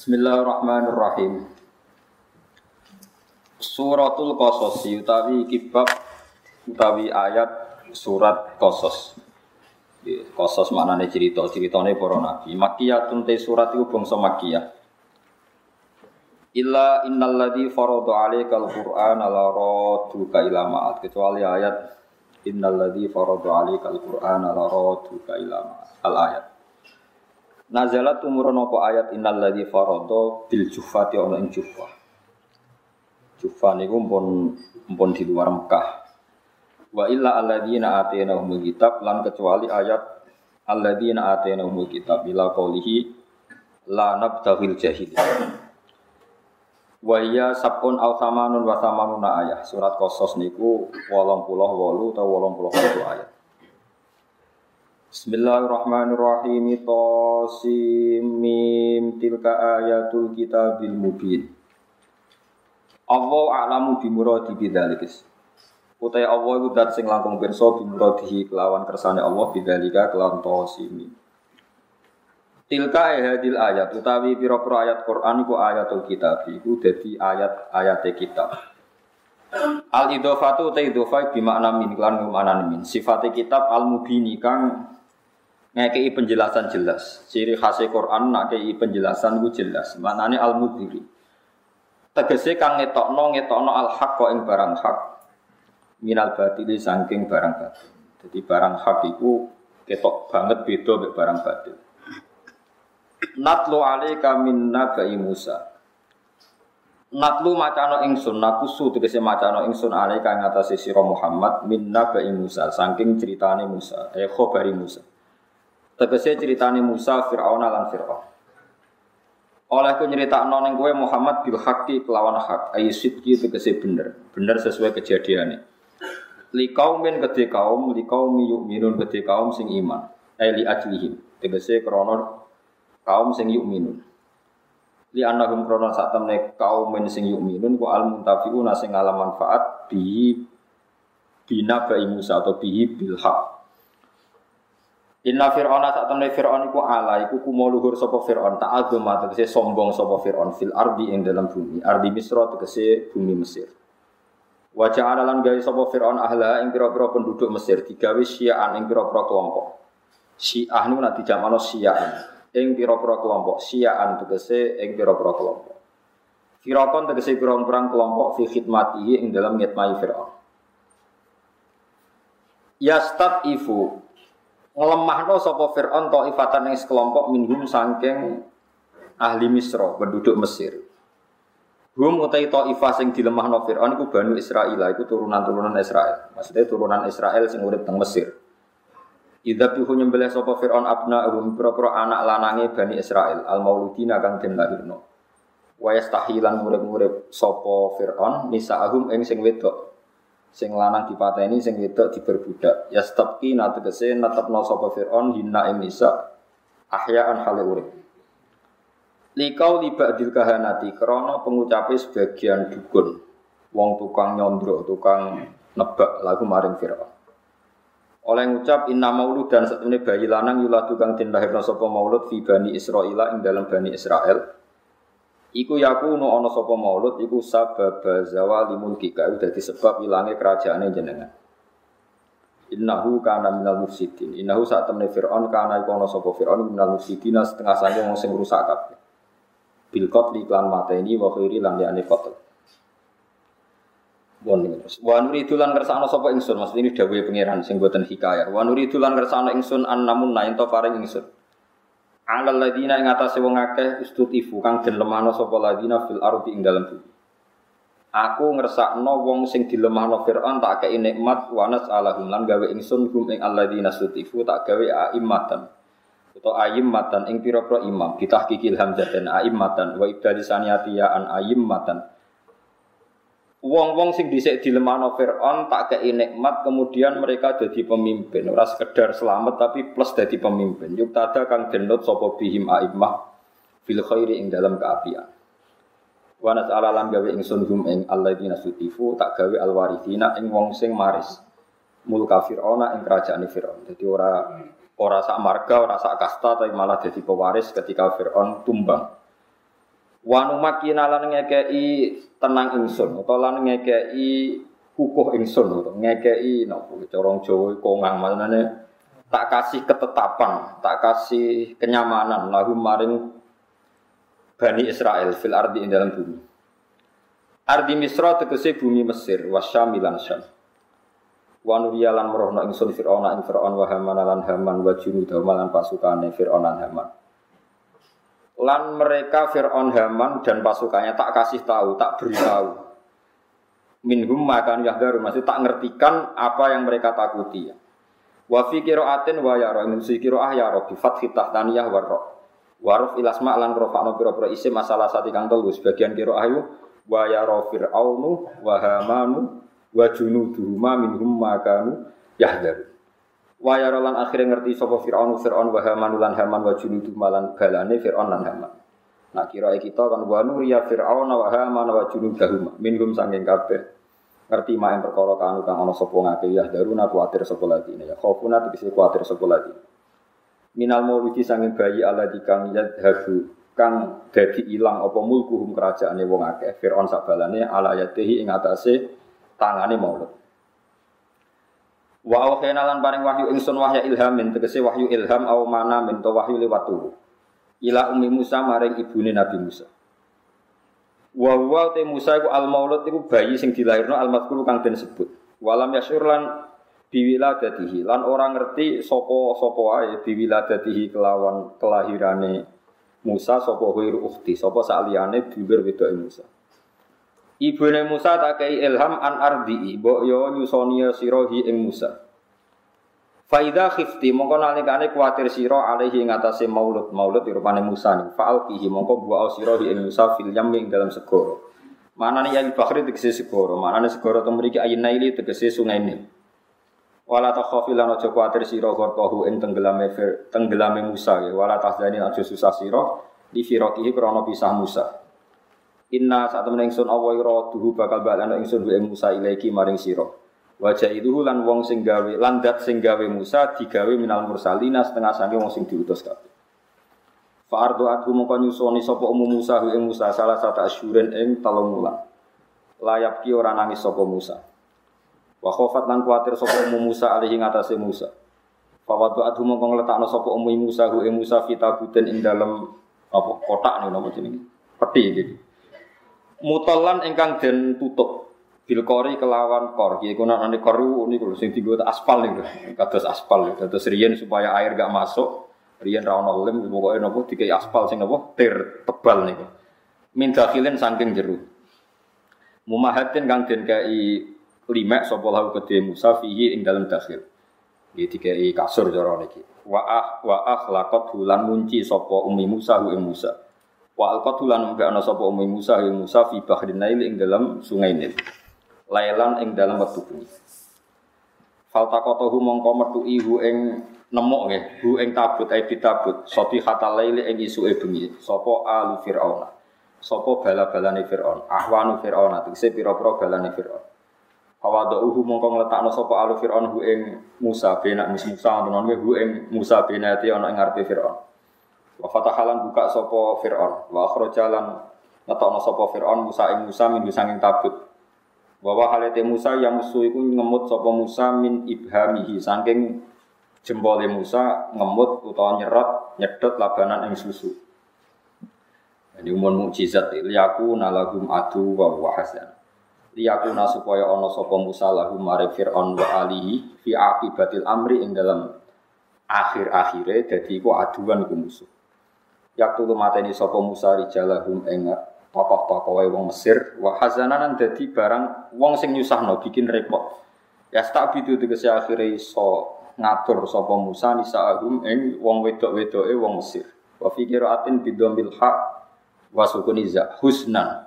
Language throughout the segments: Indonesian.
Bismillahirrahmanirrahim. Suratul Qasas utawi kibab utawi ayat surat Qasas. Qasas maknane cerita, ceritane para nabi. Makkiyatun te surat iku bangsa Makkiyah. Illa innal ladzi farada 'alaikal Qur'ana la raduka ila ma'at kecuali ayat innal ladzi farada 'alaikal Qur'ana la raduka ila ma'at. Al ayat. Nazalat tumurun apa ayat innal ladzi farada bil jufati ana ing jufah. Jufah niku pun pun di luar Mekah. Wa illa alladzina atainahumul kitab lan kecuali ayat alladzina atainahumul kitab ila qaulihi la nabtaghil jahil. Wa iya sabun aw samanun wa samanuna ayat. Surat Qasas niku 88 utawa 81 ayat. Bismillahirrahmanirrahim. Tasim mim tilka ayatul kitabil mubin. Allah a'lamu bi muradi bidzalikis. Utai Allah iku dat sing langkung pirsa bi muradihi kelawan kersane Allah bidzalika kelawan tasim. Tilka hadil ayat utawi pira-pira ayat Quran iku ayatul kitab iku dadi ayat-ayat kitab. Al idhofatu ta idhofa bi makna min lan min. Sifate kitab al mubini kang ngekei penjelasan jelas. Ciri khas Quran nak kei penjelasan ku jelas. Maknane al mudhiri. Tegese kang ngetokno ngetokno al haq kok ing barang hak. Minal batili saking barang batil. Jadi barang hak iku ketok banget beda mek barang batil. Natlu alaika min nabai Musa. Natlu macano ingsun, nakusu tegese macano ingsun alaika ing atase sira Muhammad min nabai Musa saking ceritane Musa, eh khabari Musa. Tegese ceritane Musa Fir'aun lan Fir'aun. Oleh ku nyeritakno ning kowe Muhammad bil haqqi kelawan hak, ayi sidqi tegese bener, bener sesuai kejadiane. Li kaumin kedhe kaum, li kaum yu'minun kedhe kaum sing iman. Ai li ajlihim, tegese krana kaum sing yu'minun. Li annahum krana sak temne kaum sing yu'minun ku al muntafiquna sing ngalam manfaat bi bina bai Musa atau bihi bil haq. Inna fir'auna sak temne fir'aun iku ala iku kumo luhur sapa fir'aun ta'adzuma tegese sombong sapa fir'aun fil ardi ing dalam bumi ardi Misra tegese bumi Mesir. Wa ja'ala gawe sapa fir'aun ahla ing pira-pira penduduk Mesir digawe syiaan ing pira-pira kelompok. Syiah niku nek dijamakno syiaan ing pira-pira kelompok syiaan tegese ing pira-pira kelompok. Firakon tegese pirang-pirang kelompok fi khidmatihi ing dalam ngitmai fir'aun. Yastat ifu ngelemahno sapa Fir'aun taifatan ing sekelompok minhum saking ahli Misra, penduduk Mesir. Hum utai taifah sing dilemahno Fir'aun iku Banu Israil, iku turunan-turunan Israel. Maksudnya turunan Israel sing urip teng Mesir. Idza bihu nyembelih sapa Fir'aun abna hum pira-pira anak lanange Bani Israel al mauludina kang den lahirno. Wa yastahilan murid-murid sapa Fir'aun nisaahum ing sing wedok sing lanang dipateni sing wedok diberbudak. Ya stepki nategese netepno sapa Firaun hina ing nisa ahyaan hale urip. Likau liba dil kahanati krana pengucape sebagian dukun. Wong tukang nyondro tukang nebak lagu maring Firaun. Oleh ngucap inna maulud dan satemene bayi lanang yula tukang den sapa maulud fi bani Israila ing dalam bani Israel Iku yakunu ana sapa maulud iku sabab zawali mulki ka dadi sebab ilange kerajaane jenengan. Innahu kana minal mufsidin. Innahu saat temne Fir'aun kana iku ana sapa Fir'aun minal mufsidin setengah saking wong sing rusak kabeh. Bil qatli lan mateni wa khairi lan liyane qatl. Bon terus. Wa nuridu lan kersane sapa ingsun, maksud ini dawuhe pangeran sing boten hikayat. Wa nuridu lan kersane ingsun an namun nain to paring ingsun alal ladina ing atase wong akeh istutifu kang den lemahno sapa ladina fil ardi ing dalem bumi. Aku ngersakno wong sing dilemahno Firaun tak kei nikmat wanas alahum lan gawe ingsun hum ing alladzina sutifu tak gawe aimmatan. Atau aimmatan ing pira-pira imam kitahqiqil hamzah dan aimmatan wa ibdalisaniati ya an aimmatan. Wong-wong sing dhisik dilemahno Firaun tak kei nikmat kemudian mereka jadi pemimpin. Ora sekedar selamat tapi plus jadi pemimpin. Yuk tada kang denut sapa bihim aimmah fil khairi ing dalam keapian. Wa nas'ala lan gawe ingsun hum ing alladzina sutifu tak gawe alwarithina ing wong sing maris. Mulka fir'auna ing kerajaan Fir'aun. Jadi ora ora sak marga ora sak kasta tapi malah jadi pewaris ketika Fir'aun tumbang Wa numakina lan ngekei tenang ingsun utawa lan ngekei kukuh ingsun utawa ngekei napa corong Jawa kongang maknane tak kasih ketetapan, tak kasih kenyamanan lagu maring Bani Israel fil ardi ing dalam bumi. Ardi Misra tegese bumi Mesir, wasyam lan Syam. Wa nuriya lan merohno ingsun Fir'aun ing Fir'aun wa Haman lan Haman wa junud lan pasukane Fir'aun lan Haman lan mereka Fir'aun Haman dan pasukannya tak kasih tahu, tak beritahu. Minhum makan yahdaru, masih tak ngertikan apa yang mereka takuti. Wa fi qiraatin wa yara min si qiraah ya rabbi fathi tahtaniyah wa ra. Waruf ilasma lan rofa'no pira-pira isim masalah sati kang telu sebagian qiraah yu wa yara fir'aunu wa hamanu wa junuduhuma minhum makanu yahdaru. Wa yara akhire ngerti sapa Firaun Firaun wa Haman lan Haman wa junudu malan balane Firaun lan Haman. Nah kira kita kan wa nuriya Firaun wa Haman wa junudahum minhum sanging kabeh. Ngerti yang perkara kanu kang ana sapa ngake ya daruna kuatir sapa lagi ya khofuna tegese kuatir sapa lagi. Minal mauludi sanging bayi ala dikang yadhabu kang dadi ilang apa mulkuhum kerajaane wong akeh Firaun sabalane ala yadihi ing atase tangane maulud. Wa awhayna lan paring wahyu ingsun wahya ilhamin tegese wahyu ilham aw mana min wahyu liwat turu. Ila ummi Musa maring ibune Nabi Musa. Wa huwa te Musa iku al maulud iku bayi sing dilahirno al madhkuru kang den sebut. Walam yasyur lan biwiladatihi lan orang ngerti sapa sapa wae biwiladatihi kelawan kelahirane Musa sapa ghairu ukhti sapa saliyane dulur wedoke Musa. Ibune Musa tak kei ilham an ardi, mbok yo nyusoni sirohi ing Musa. Faida khifti mongko nalikane kuatir sira alaihi ing atase maulud maulud rupane Musa ning faal kihi mongko buah sirohi ing Musa fil yam ing dalam segoro. Mana nih yang bakhri tegese segoro, mana nih segoro temu mriki ayin naili tegese sungai Nil. Wala takhafi lan aja kuatir sira gorkohu ing tenggelame tenggelame Musa ya. Wala tahzani aja susah sira di firaqihi krana pisah Musa. Inna saat temen ingsun Allah ira duhu bakal balana ingsun wa Musa ilaiki maring sira. Wajah itu lan wong sing gawe lan dat sing gawe Musa digawe minal mursalina setengah sange wong sing diutus kabeh. Fa ardu adu mongko nyusoni sapa umum Musa ing Musa salah satu asyuren ing telung wulan. Layap ki ora nangis sapa Musa. Wa khofat lan kuatir sapa umum Musa alihi ngatasé Musa. Fa wadu adu mongko ngletakno sapa umum Musa ing Musa fitabuten ing dalem apa kotak nih nama jenenge. Peti iki mutolan ingkang den tutup bil kori kelawan kor iki kuna nane koru niku sing dienggo aspal niku kados aspal kados riyen supaya air gak masuk riyen ra ono lem pokoke napa dikai aspal sing napa tir tebal niku. Min dakhilin saking jero. Mumahatin kang den kai limek sapa lahu kedhe Musa fihi ing dalam dakhil. Iki dikai kasur cara niki. Wa ah wa akhlaqat hulan munci sapa umi Musa ing Musa Wa alqatu lan mbek ana sapa ummi Musa ing Musa fi bahrin Nail ing dalam sungai Nil. Lailan ing dalam wektu bengi. Faltaqatahu mongko metu ihu ing nemok nggih, hu ing tabut ai ditabut, soti hatal laili ing isuke bengi. Sapa alu Firaun. Sapa bala-balane Firaun, ahwanu Firaun, tegese pira-pira balane Firaun. Fawadauhu mongko ngletakno sapa alu Firaun hu ing Musa benak Musa tenan hu ing Musa benati ana ing ngarepe Firaun. Wa fatahalan buka sopo Fir'aun. Wa akhrajalan ngetokno sopo Fir'aun Musa ing Musa min sanging tabut. Wa wa halate Musa yang musuh iku ngemut sopo Musa min ibhamihi saking jempole Musa ngemut utawa nyerot nyedot labanan ing susu. Jadi umur mukjizat liyaku nalagum adu wa wa hasan. Liyakuna supaya ana Musa lahum mare Fir'aun wa alihi fi akibatil amri ing dalam akhir-akhire dadi iku aduan ku musuh. Yak tulu mateni sapa Musa rijalahum ing tokoh-tokoh wong Mesir wa hazananan dadi barang wong sing nyusahno bikin repot. Ya tak bidu tegese akhire iso ngatur sapa Musa nisaahum ing wong wedok-wedoke wong Mesir. Wa fi qiraatin bidombil haq wa sukuniza husnan.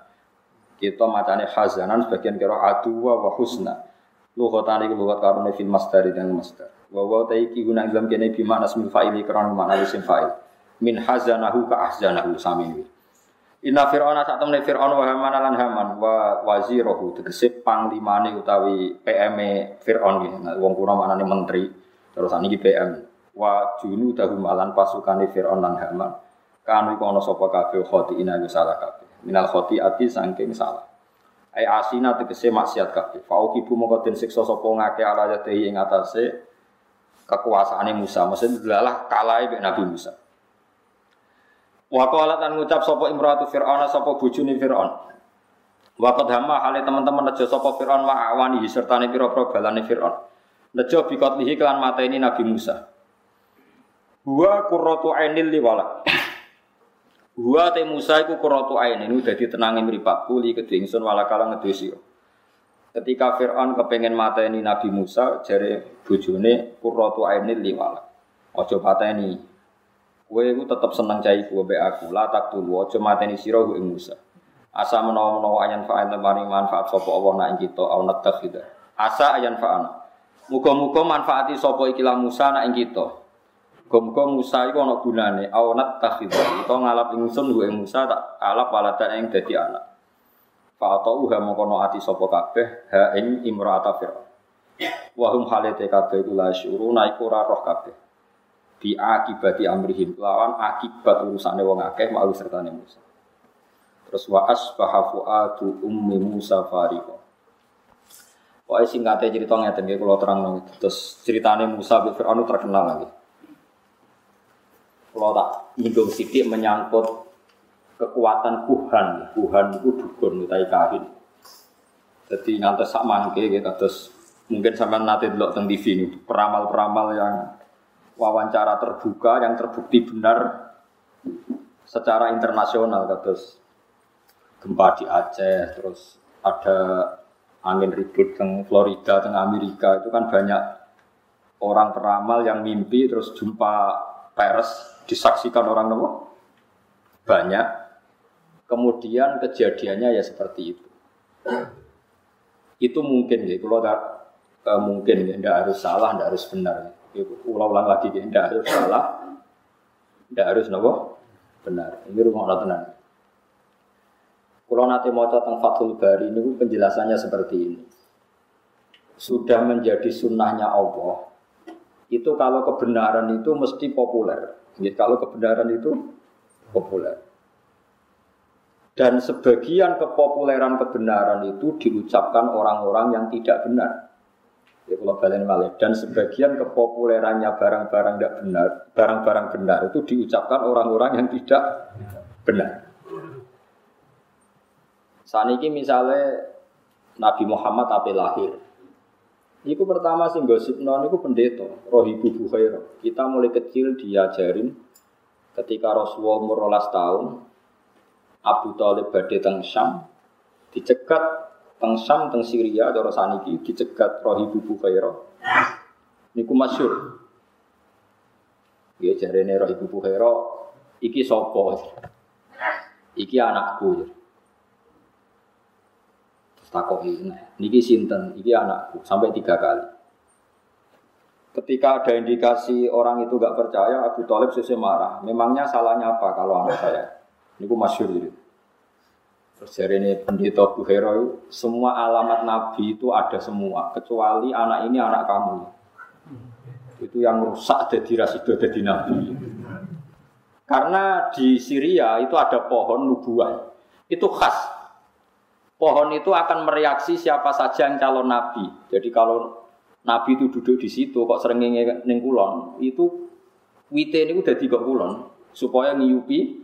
Kita macane hazanan sebagian kira aduwa wa husna. Lughatan iki lughat karone fil masdar dan masdar. Wa wa taiki guna dalam kene bi makna fa'ili karena makna isim fa'il min hazanahu ka ahzanahu sami Inna fir'auna sak temne fir'aun wa haman lan haman wa wazirahu tegese panglimane utawi PM e fir'aun iki nah, wong menteri terus saniki PM wa junu dahum alan pasukane fir'aun lan haman kan iku ana sapa kabeh khoti ina salah kabeh minal ati saking salah. Ai asina tegese maksiat kabeh. Fauqibu mongko den siksa sapa ngake ala yadhi ing atase kekuasaane Musa. Maksudnya kalah mek Nabi Musa. Wa qalat lan ngucap sapa imratu Fir'aun sapa bojone Fir'aun. Wa qad hamma hale teman-teman nejo sapa Fir'aun wa awani sertane pira-pira balane Fir'aun. Nejo bikotlihi kelan mateni Nabi Musa. Wa qurratu ainil liwala. Wa te Musa iku qurratu ain ini dadi tenange mripatku li kedhe ingsun wala kala ngedesi. Ketika Fir'aun kepengen mateni Nabi Musa, jare bojone qurratu ainil liwala. Aja pateni. Kowe iku tetep seneng cai ku mbek aku, la tak tulu aja mateni sira ing Musa. Asa menawa-menawa ayan fa'an temani manfaat sapa Allah nak ing kita au natakhida. Asa ayan fa'ana. Muga-muga manfaati sapa ikilah Musa nak ing kita. Musa iku ana gunane awnat takhidha. Utawa ngalap ingsun gue Musa tak alap walada ing dadi anak. Fa atau ha mongko ati sapa kabeh ha ing imra'ata Firaun. Wa hum halate kabeh iku la syuruna iku ora roh kabeh. Bi akibati amrihim lawan akibat urusane wong akeh mau sertane Musa. Terus wa asbaha fuadu ummi Musa fariqo. Pokoknya singkatnya cerita ngeten kalau terang Terus ceritanya Musa bin Fir'aun terkenal lagi. Kalau tak nyinggung sidik menyangkut kekuatan kuhan, kuhan itu dukun, utai kahin. Jadi ngantes sak mangke gitu, terus mungkin sampai nanti dulu teng TV ini peramal-peramal yang wawancara terbuka yang terbukti benar secara internasional terus gempa di Aceh terus ada angin ribut di Florida di Amerika itu kan banyak orang peramal yang mimpi terus jumpa pers disaksikan orang nopo banyak. Kemudian kejadiannya ya seperti itu. Itu mungkin ya, kalau tak uh, mungkin ya, tidak harus salah, tidak harus benar. Ulang-ulang lagi, ya, tidak harus salah, tidak harus nopo benar. Ini rumah tenang. Kalau nanti mau tentang Fathul Bari ini penjelasannya seperti ini. Sudah menjadi sunnahnya Allah. Itu kalau kebenaran itu mesti populer. Ya, kalau kebenaran itu populer. Dan sebagian kepopuleran kebenaran itu diucapkan orang-orang yang tidak benar. Ya, kalau balen balik. Dan sebagian kepopulerannya barang-barang tidak benar, barang-barang benar itu diucapkan orang-orang yang tidak benar. Saat ini misalnya Nabi Muhammad apa lahir, Iku pertama sing gosip non iku pendeta, Rohibu Bukhaira. Kita mulai kecil diajarin ketika Rasulullah umur rolas tahun, Abu Talib badhe teng Syam, dicegat teng Syam teng Syria cara saniki dicegat Rohibu Bukhaira. Niku masyur. Ya jarene Rohibu Bukhaira iki sapa? Iki anakku takoki nah, niki sinten iki anakku sampai tiga kali ketika ada indikasi orang itu gak percaya Abu Talib sesuai marah memangnya salahnya apa kalau anak saya niku masyur gitu terus ini pendeta Bu Hero semua alamat Nabi itu ada semua kecuali anak ini anak kamu itu yang rusak jadi rasido jadi Nabi karena di Syria itu ada pohon nubuah itu khas pohon itu akan mereaksi siapa saja yang calon nabi. Jadi kalau nabi itu duduk di situ kok sering ning kulon, itu wite ini udah tiga kulon supaya ngiyupi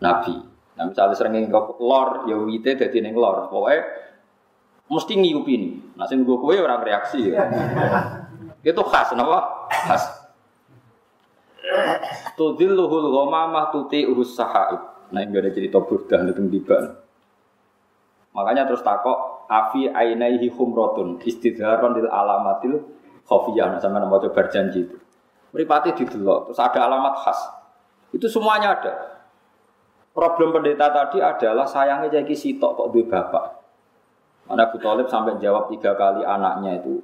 nabi. Nah misalnya sering kok lor, ya wite jadi neng lor. Pokoknya mesti ngiyupi ini. Nah sing gue kue orang reaksi ya. itu khas, kenapa? Khas. Tudilluhul ghamamah tuti urus sahaib. Nah ini ada cerita burdah itu tiba. Makanya terus takok afi ainaihi humrotun istidharon lil alamatil khofiyah nah, sama nama coba berjanji itu. Meripati didelok terus ada alamat khas. Itu semuanya ada. Problem pendeta tadi adalah sayangnya jadi sitok kok duwe bapak. Mana Abu Talib sampai jawab tiga kali anaknya itu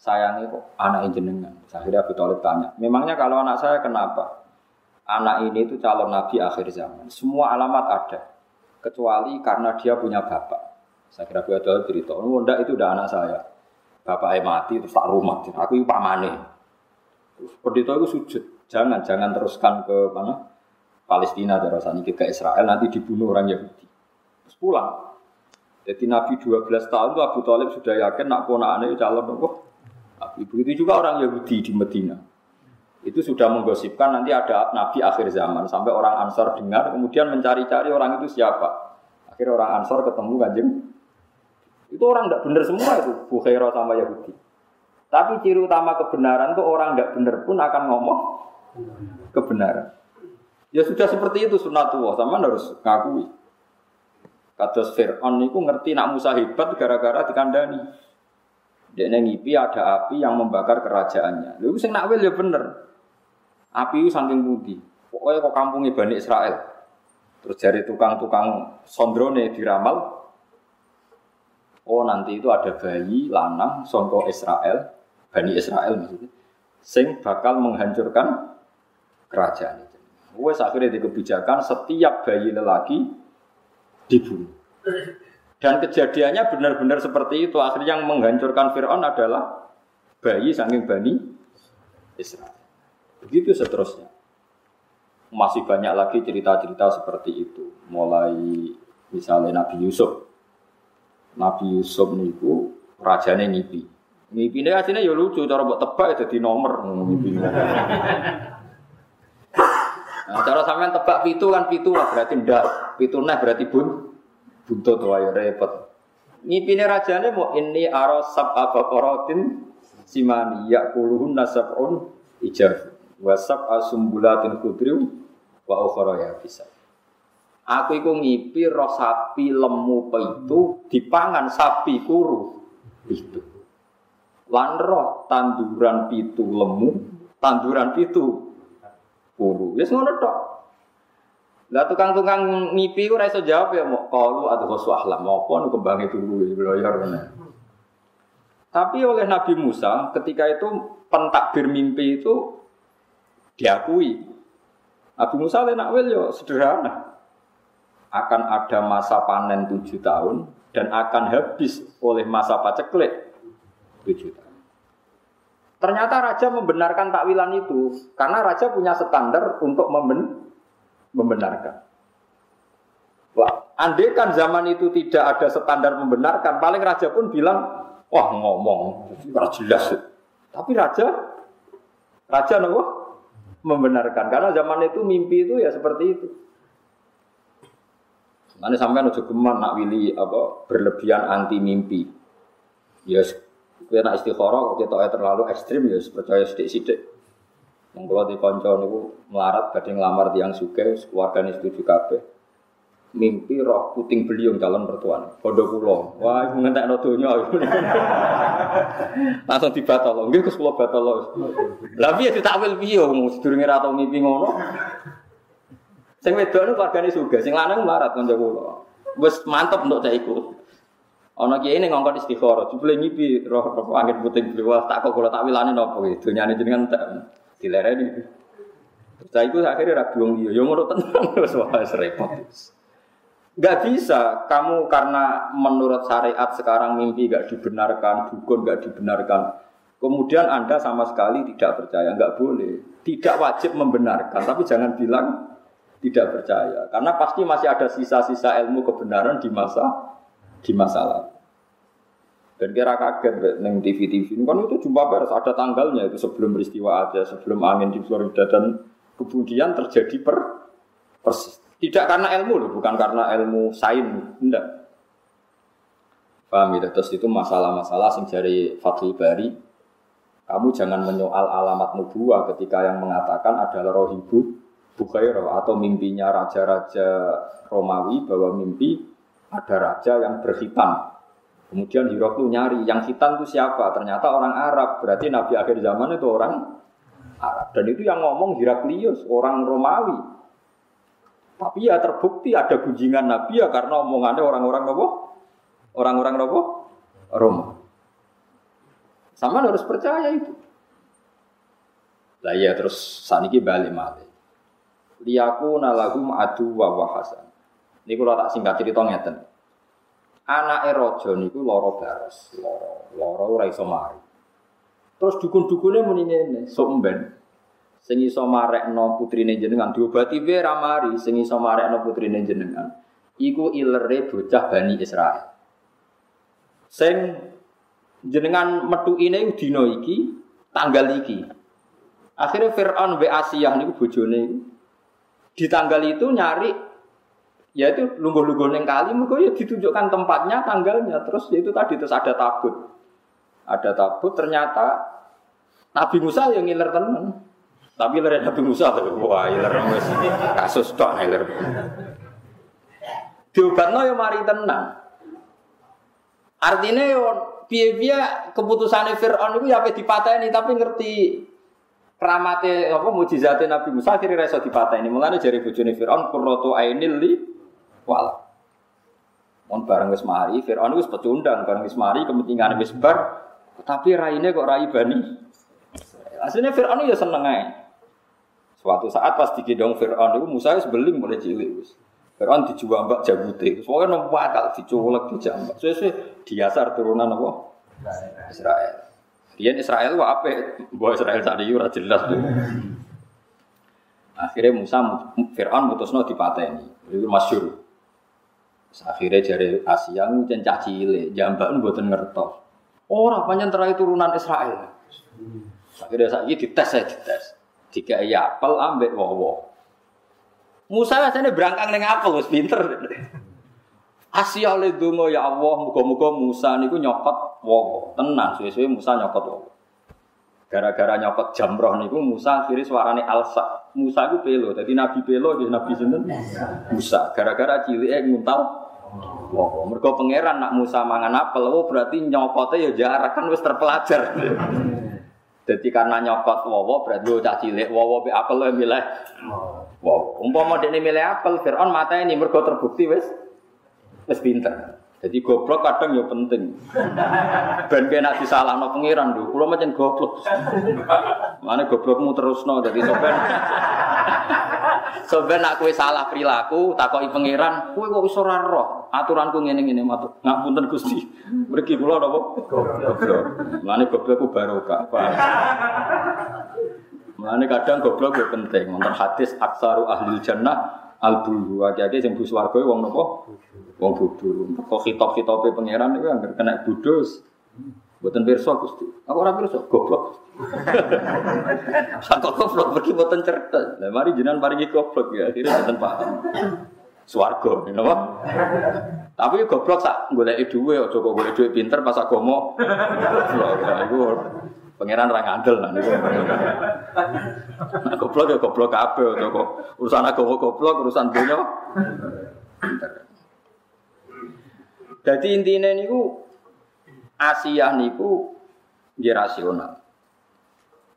sayangnya kok anak jenengan. Akhirnya Abu Talib tanya, memangnya kalau anak saya kenapa? Anak ini itu calon nabi akhir zaman. Semua alamat ada kecuali karena dia punya bapak. Saya kira dia ada cerita, oh enggak itu udah anak saya. Bapaknya mati terus tak rumah, aku itu pamane. Pendeta itu sujud, jangan jangan teruskan ke mana Palestina cara saniki ke Israel nanti dibunuh orang Yahudi. Terus pulang. Jadi Nabi 12 tahun itu Abu Talib sudah yakin nak ponakane calon apa? Nabi. Begitu juga orang Yahudi di Medina. Itu sudah menggosipkan nanti ada Nabi akhir zaman sampai orang Ansor dengar kemudian mencari-cari orang itu siapa. Akhirnya orang Ansor ketemu kanjeng. Itu orang tidak benar semua itu Bukhairah sama Yahudi. Tapi ciri utama kebenaran itu orang tidak benar pun akan ngomong kebenaran. Ya sudah seperti itu sunatullah sama harus ngakui. Kados Fir'aun itu ngerti nak Musa hebat gara-gara dikandani. Dia ngipi ada api yang membakar kerajaannya. Lalu sing nak ya bener. Api itu saking budi. Pokoknya kok kampungnya Bani Israel. Terus dari tukang-tukang sondrone diramal. Oh nanti itu ada bayi lanang songko Israel, Bani Israel maksudnya. Sing bakal menghancurkan kerajaan Wes akhirnya di kebijakan setiap bayi lelaki dibunuh. Dan kejadiannya benar-benar seperti itu. Akhirnya yang menghancurkan Fir'aun adalah bayi saking Bani Israel. Begitu seterusnya. Masih banyak lagi cerita-cerita seperti itu. Mulai misalnya Nabi Yusuf. Nabi Yusuf niku rajanya ngipi. Ngipi ini aslinya ya lucu, cara buat tebak itu ya di nomor. Nah, cara sampean tebak pitu kan pitu lah berarti ndak. Pitu nah berarti bun buntut wae repot. Ngipine rajane mau ini arosab apa korotin simani yakuluhun nasabun ijab wasab asumbulatin kudriu wa ukhra ya bisa. Aku iku ngipi roh sapi lemu itu dipangan sapi kuru itu. Lan roh tanduran pitu lemu, tanduran pitu kuru. Wis ngono tok. Lah tukang-tukang ngipi ora iso jawab ya mau kalu atau khoswahlah mau apa kembange turu belayar Tapi oleh Nabi Musa ketika itu pentakbir mimpi itu diakui. Abu Musa Lenakwil yo sederhana. Akan ada masa panen tujuh tahun dan akan habis oleh masa paceklik tujuh tahun. Ternyata raja membenarkan takwilan itu karena raja punya standar untuk memben membenarkan. Wah, andai kan zaman itu tidak ada standar membenarkan, paling raja pun bilang, wah ngomong, jelas. Tapi raja, raja nopo membenarkan karena zaman itu mimpi itu ya seperti itu. Mana sampai nuju geman nak wili apa berlebihan anti mimpi. Ya kita nak istikharah kok kita terlalu ekstrim ya percaya sidik-sidik. Yang kalau di konco niku melarat badhe nglamar tiang suke keluargane setuju kabeh mimpi roh puting beliung calon mertuane. Pondok kula. Wah, ngentekno donya. Langsung dibatal. Nggih Gus kula batal. Lah piye ditakwil piye wong sedurunge ra tau mimpi ngono. Sing wedok niku keluargane sugih, sing lanang melarat kanca kula. Wis mantep untuk cek iku. Ana kiai ning ngongkon istikharah, jebule ngipi roh roh angin puting beliung tak kok kula takwilane napa iki? Donyane jenengan tak dilereni. Saya itu akhirnya rabi wong dia, yo ngono tenang, wis wis repot. Gak bisa kamu karena menurut syariat sekarang mimpi gak dibenarkan, dukun gak dibenarkan. Kemudian Anda sama sekali tidak percaya, nggak boleh. Tidak wajib membenarkan, tapi jangan bilang tidak percaya. Karena pasti masih ada sisa-sisa ilmu kebenaran di masa di masa lalu. Dan kira kaget neng TV-TV kan itu jumpa pers ada tanggalnya itu sebelum peristiwa aja, sebelum angin di Florida dan kemudian terjadi per persis. Tidak karena ilmu loh, bukan karena ilmu sains, enggak. Paham ya? Terus itu masalah-masalah sing dari Fathul Bari. Kamu jangan menyoal alamat nubuah ketika yang mengatakan adalah rohibu Bukhairah atau mimpinya raja-raja Romawi bahwa mimpi ada raja yang berhitam. Kemudian Hiroklu nyari, yang hitam itu siapa? Ternyata orang Arab. Berarti Nabi akhir zaman itu orang Arab. Dan itu yang ngomong Heraklius, orang Romawi. Tapi ya terbukti ada gunjingan Nabi ya karena omongannya orang-orang nopo, orang-orang nopo, Roma. Sama harus percaya itu. Lah ya terus saniki balik mati. Liyaku nalagum adu wa wahasan. Ini kalau tak singkat cerita ngeten. Anak erojo niku loro baros, loro, loro ora mari. Terus dukun-dukunnya muni ngene, sok sing iso marekno putrine jenengan diobati wae ra mari sing iso marekno putrine jenengan. Iku ilere bocah Bani Israel. Sing jenengan metu ini dina iki tanggal iki. Akhirnya Fir'aun wa Asiyah niku bojone. Di tanggal itu nyari ya itu lungguh-lungguh neng kali mereka ya ditunjukkan tempatnya tanggalnya terus ya itu tadi terus ada tabut ada tabut ternyata Nabi Musa yang ngiler tenan tapi lere Nabi Musa tuh, wah iler wis kasus tok iler. Diobatno yo mari tenang. Artinya yo piye-piye keputusane Firaun iku ya dipateni tapi ngerti kramate apa mujizate Nabi Musa akhirnya reso dipateni. Mulane jari bojone Firaun qurratu ainil li wala. Mon bareng wis mari Firaun wis pecundang bareng wis mari kepentingan wis bar tapi raine kok rai bani. Aslinya Fir'aun ya seneng aja. Suatu saat pas digendong Fir'aun itu Musa itu beling mulai cilik. Fir'aun dijual mbak jabute. Soalnya nomor bakal dicolek dijambak. Sesuai diasar turunan apa? Israel. Dia Israel wah apa? Buat Israel tadi ora jelas. Akhirnya Musa Fir'aun mutusno dipateni. Itu masyur. Akhirnya jari Asia ngucen cah cilik, jambak buatan ngertos. Orang panjang terakhir turunan Israel. Akhirnya saya dites saya dites. Tiga iya apel ambek wowo. Musa rasanya berangkang dengan apel wis pinter. Asia oleh dungo ya Allah, muga-muga Musa niku nyokot wowo. Tenang, suwe-suwe Musa nyokot wowo. Gara-gara nyokot jamroh niku Musa akhirnya suarane alsa. Musa itu pelo, jadi Nabi pelo dia Nabi sinten? Musa. Gara-gara cilik nguntal Wowo. Mergo pangeran nak Musa mangan apel, oh berarti nyokotnya ya jarak kan wis terpelajar. Jadi karena nyokot wowo berarti lo cah cilik wowo be apel lo milih. Wow, umpama ini milih apel, Fir'aun mata ini mergo terbukti wes wes pinter. Jadi goblok kadang ya penting. Ben kena no pengiran dulu. Kulo macam goblok. Mana goblokmu terus no. Jadi soben. soben nak kue salah perilaku, takoki pengiran, kue kok iso roh. Aturanku ngene ngene matu. Ngak punten Gusti. Mriki kula napa? Goblok. Mana goblokku barokah. Mana kadang goblok ya penting. Wonten hadis aksaru ahli jannah albulu akeh-akeh sing bu swarga wong napa? Wong bodho. Kok hitop-hitope pangeran iku anggere kena budus. Mboten pirsa Gusti. Aku ora pirsa, goblok. Sak goblok pergi mboten cerdas. Lah mari jenengan paringi goblok ya, akhirnya mboten paham. Swarga, napa? Tapi goblok sak goleki dhuwit aja kok golek dhuwit pinter pas agama. Goblok. Iku Pangeran ra ngandel nah niku. Nah, goblok ya goblok kabeh to kok. Urusan agama goblok, urusan dunya. Jadi intinya niku Asia niku nggih rasional.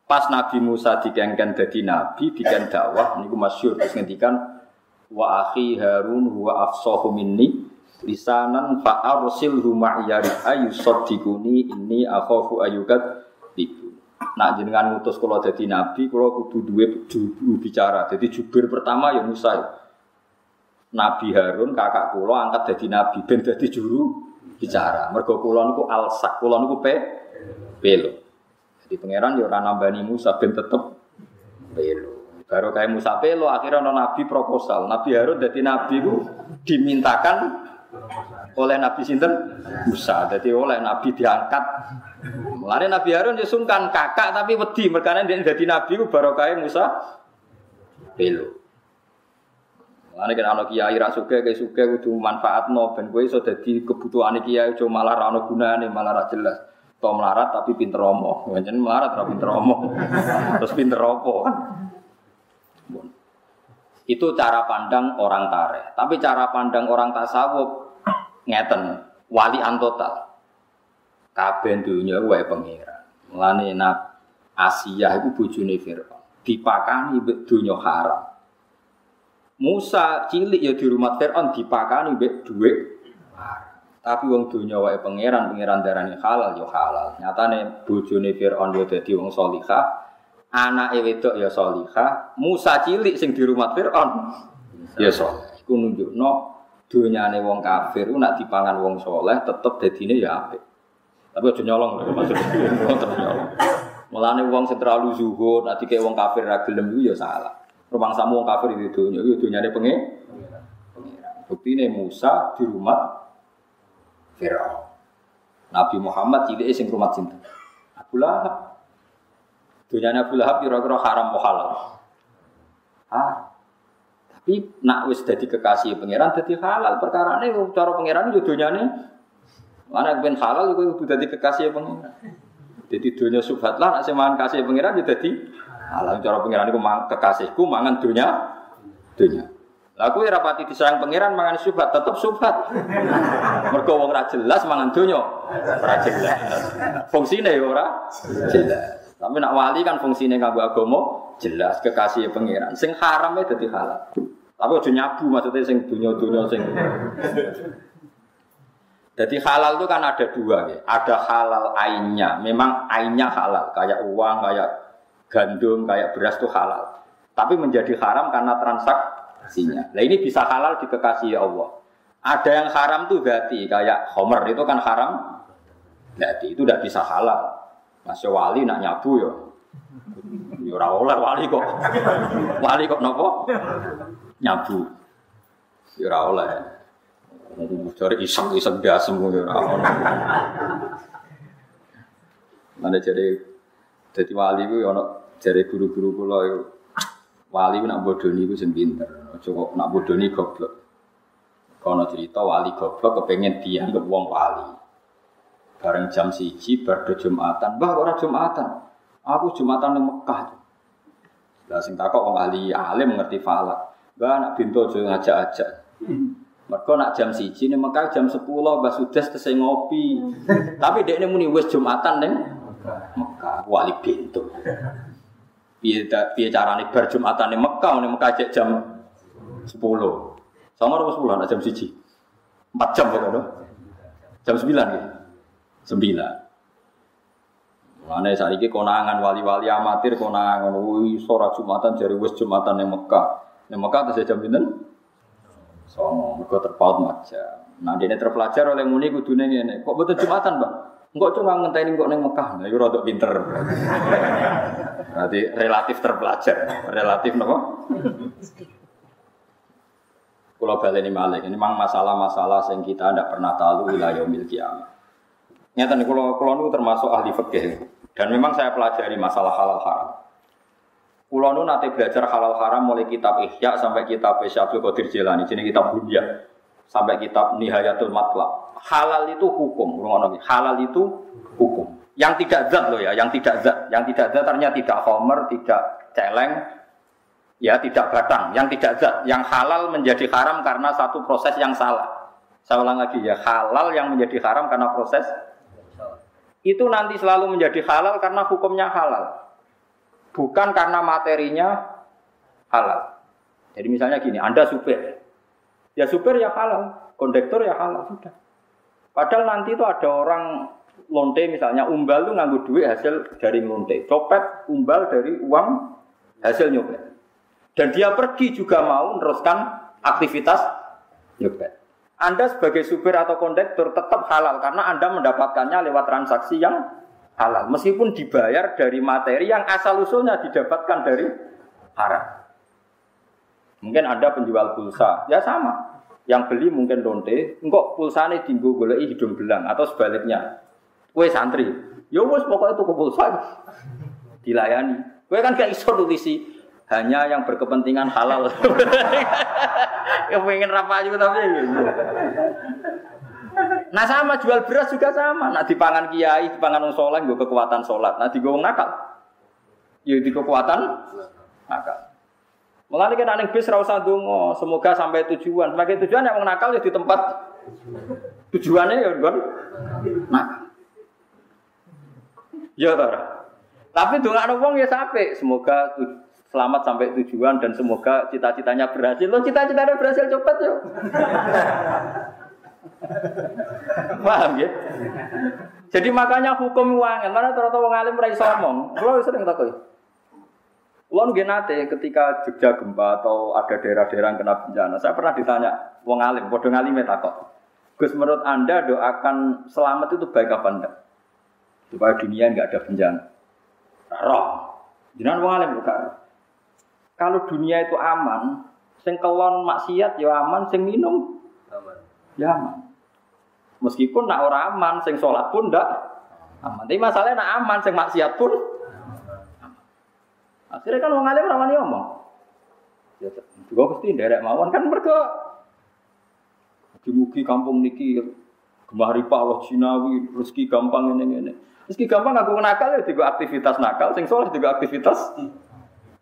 Pas Nabi Musa dikengken dadi nabi, diken dakwah niku masyhur terus ngendikan wa akhi Harun huwa afsahu minni lisanan fa arsilhu ma'yari ayusaddiquni inni akhafu ayukat Nak jenengan ngutus kalau jadi nabi, kalau kudu duwe juru bicara. Jadi jubir pertama ya Musa. Nabi Harun kakak kulo angkat jadi nabi, ben jadi juru bicara. Mergo kulo niku alsak, kulo niku pe pelo. Jadi pangeran ya ora nambani Musa ben tetep pelo. Baru kayak Musa pelo, akhirnya ono nabi proposal. Nabi Harun jadi nabi ku dimintakan oleh Nabi Sinten Musa. Jadi oleh Nabi diangkat Mulane Nabi Harun ya sungkan kakak tapi wedi merkane dia dadi nabi ku barokah Musa belo. Mulane kan ana kiai ra suge ke suge kudu manfaatno ben kowe iso dadi kebutuhane kiai aja malah ra ono gunane malah ra jelas. To melarat tapi pinter omong. Pancen melarat ra pinter omong. Terus pinter opo kan. Itu cara pandang orang tareh. Tapi cara pandang orang tasawuf ngeten, wali antotal kabeh dunya wae pangeran. Mulane nak Asia iku bojone Firaun. Dipakani mbek dunya haram. Musa cilik ya di rumah Firaun dipakani mbek dhuwit tapi wong dunya wae pangeran, pangeran darani halal ya halal. Nyatane bojone Firaun ya dadi wong salihah, anake wedok ya salihah, Musa cilik sing di rumah Firaun ya saleh. Iku nunjukno dunyane wong kafir nak dipangan wong soleh tetep dadine ya apik. Tapi aja nyolong lho maksudnya. Wonten nyolong. Mulane wong sing terlalu zuhud, nanti kayak wong kafir ra gelem ya salah. Rumang samu wong kafir itu dunya, itu dunyane pengen. Bukti ini Musa di rumah Fir'aun. Nabi Muhammad cilik sing rumah cinta. Abu Lahab. Dunyane Abu Lahab kira-kira haram halal. Ah. Tapi nak wis dadi kekasih pangeran dadi halal. Perkara ini cara pangeran itu dunyane mana ben halal itu kudu dadi kekasih pangeran. Jadi dunia subhat lah, nak mangan kasih pangeran ya jadi halal cara pangeran itu kekasihku mangan dunia dunia. Lah kowe ora pati disayang pangeran mangan subhat tetep subhat. Mergo wong ora jelas mangan donya. Ora jelas. Fungsine ya ora jelas. Tapi nak wali kan fungsine kanggo agama jelas kekasih pangeran. Sing haram ya dadi halal. Tapi aja nyabu maksudnya sing dunia-dunia sing jadi halal itu kan ada dua ya. Ada halal ainnya. Memang ainnya halal. Kayak uang, kayak gandum, kayak beras itu halal. Tapi menjadi haram karena transaksi hasilnya. Nah ini bisa halal di kekasih Allah. Ada yang haram tuh berarti kayak homer itu kan haram. Berarti itu udah bisa halal. Masih wali nak nyabu ya. Ya oleh wali kok. Wali kok nopo? Nyabu. Ya ora oleh. Cari iseng-iseng ya ora Mana jadi jadi wali itu ya jadi guru-guru kula wali nak bodoni itu sing pinter. Aja nak bodoni goblok. Kono cerita wali goblok kepengen dianggap wong wali. Bareng jam siji bar Jumatan, "Mbah ora Jumatan. Aku Jumatan di Mekah." Lah sing takok wong ahli alim ngerti falak. Mbah nak bintu aja ngajak-ajak. Mereka nak jam siji nih Mekah jam sepuluh Mbah sudah selesai ngopi. Tapi dek ini muni wes Jumatan neng Mekah wali bintu. Piye piye carane bar Jumatan ning Mekah ning Mekah cek jam 10. Sama apa 10 nak jam 1. 4 jam kok Jam 9 gitu. 9. Mana saiki konangan wali-wali amatir konangan wih sora Jumatan jari wis Jumatan ning Mekah. Ning Mekah terus jam pinten? Songo, mergo terpaut macam. Nah, dia terpelajar oleh muni kudune ngene. Kok betul Jumatan, Bang? Enggak cuma ngenteni kok ning Mekah. Nah, iku rada pinter. Berarti relatif terpelajar, relatif nopo? Kalau baleni malik, ini memang masalah-masalah yang kita tidak pernah tahu wilayah kiamat. Nyata nih, kalau kalau termasuk ahli fikih dan memang saya pelajari masalah halal haram. Kulo nu nanti belajar halal haram mulai kitab Ihya sampai kitab Syabdul Qadir Jilani, jadi kitab Bunya sampai kitab Nihayatul Matlab. Halal itu hukum, halal itu hukum. Yang tidak zat loh ya, yang tidak zat. Yang tidak zat ternyata tidak homer, tidak celeng, ya tidak batang. Yang tidak zat, yang halal menjadi haram karena satu proses yang salah. Saya ulang lagi ya, halal yang menjadi haram karena proses itu nanti selalu menjadi halal karena hukumnya halal. Bukan karena materinya halal. Jadi misalnya gini, Anda supir. Ya supir ya halal, kondektor ya halal, sudah. Padahal nanti itu ada orang lonte misalnya umbal itu nganggu duit hasil dari lonte. Copet umbal dari uang hasil nyopet. Dan dia pergi juga mau meneruskan aktivitas nyopet. Anda sebagai supir atau kondektur tetap halal karena Anda mendapatkannya lewat transaksi yang halal. Meskipun dibayar dari materi yang asal usulnya didapatkan dari haram. Mungkin Anda penjual pulsa, ya sama. Yang beli mungkin lonte, enggak pulsanya tinggu golek hidung belang atau sebaliknya. Kue santri, ya wes pokoknya tuku pulsa dilayani. Kue kan gak iso tulisi hanya yang berkepentingan halal. yang pengen rapa juga tapi. Nah sama jual beras juga sama. Nah di pangan kiai, di pangan sholat, gue kekuatan sholat. Nah di gue nakal, ya di kekuatan nakal. Mengenai kita neng bis rasa dungo, semoga sampai tujuan. Sebagai tujuan yang nakal ya di tempat tujuannya ya kan nakal. Ya tora. Tapi ada wong ya sampai. Semoga selamat sampai tujuan dan semoga cita-citanya berhasil. Lo cita-citanya berhasil cepat ya. Paham ya? Jadi makanya hukum uang, mana ternyata wong alim ora iso ngomong. Kulo sering takut. Kulo nggih ketika Jogja gempa atau ada daerah-daerah kena bencana, saya pernah ditanya wong alim, padha ngalime takut. Gus menurut Anda doakan selamat itu baik apa enggak? supaya dunia nggak ada bencana. Roh. Jangan wong alim bukan. Kalau dunia itu aman, sing kelon maksiat ya aman, sing minum. Ya aman. Meskipun nak orang aman, sing sholat pun ndak aman. Tapi masalahnya nak aman, sing maksiat pun. Akhirnya kan wong alim ramani ngomong. Ya, juga pasti derek mawon kan mereka Mugi-mugi kampung niki gemah ripah Allah Cinawi, rezeki gampang ini ini. Rezeki gampang aku nakal ya juga aktivitas nakal, sing soleh juga aktivitas.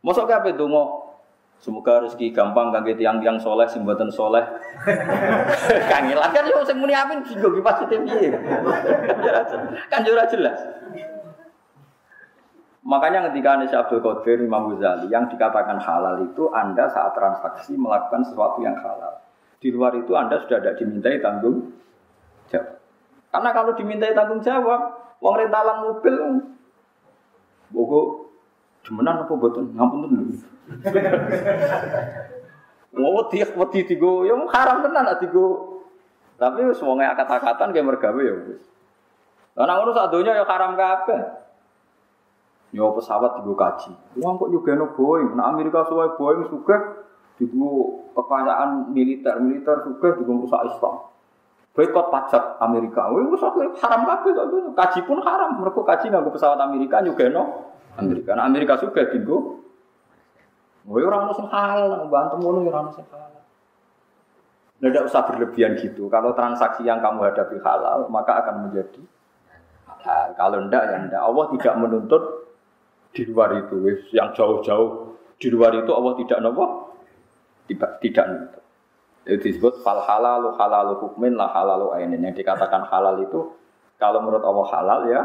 Mosok kabeh donga Semoga rezeki gampang kangge tiang-tiang soleh sing mboten soleh. Kangelan kan yo sing muni amin singgo ki positif piye. kan yo jelas. Makanya ketika Anies Abdul Qadir Imam Ghazali yang dikatakan halal itu Anda saat transaksi melakukan sesuatu yang halal. Di luar itu Anda sudah tidak dimintai tanggung jawab. Karena kalau dimintai tanggung jawab, uang rentalan mobil, bogo, cumanan apa betul? Ngampun tuh. Mau wedi wedi tigo, ya haram tenan lah tigo. Tapi semuanya kata-kata kayak mergawe ya wis. Lah nang ngono sadonya ya haram kabeh. Yo pesawat tigo kaji. Uang kok juga no Boeing. Nah Amerika suwe Boeing suka Digo kekayaan militer, militer juga juga merusak Islam. Boykot pajak Amerika, wih rusak haram kabeh Kaji pun haram, mereka kaji nggak pesawat Amerika juga no Amerika. Nah Amerika juga digo. Wih orang nusuk halal, bantu mulu orang nusuk halal. Nah, tidak usah berlebihan gitu. Kalau transaksi yang kamu hadapi halal, maka akan menjadi halal. Kalau tidak, ya tidak. Allah tidak menuntut di luar itu. Yang jauh-jauh di luar itu Allah tidak nopo tidak tidak. Itu disebut fal halalu halalu hukmin lah halalu ainin. Yang dikatakan halal itu kalau menurut Allah halal ya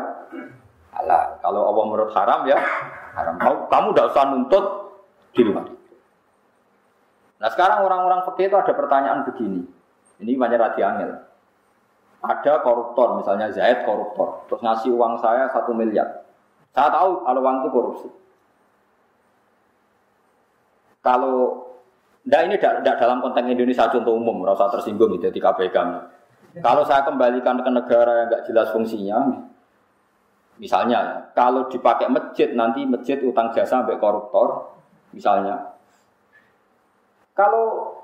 halal. Kalau Allah menurut haram ya haram. Kamu tidak usah nuntut di luar Nah sekarang orang-orang fakir itu ada pertanyaan begini. Ini banyak radi angel. Ada koruptor, misalnya Zaid koruptor, terus ngasih uang saya satu miliar. Saya tahu kalau uang itu korupsi. Kalau Nah ini tidak dalam konteks Indonesia contoh umum, rasa tersinggung gitu di KPK. Kalau saya kembalikan ke negara yang nggak jelas fungsinya, misalnya kalau dipakai masjid nanti masjid utang jasa sampai koruptor, misalnya. Kalau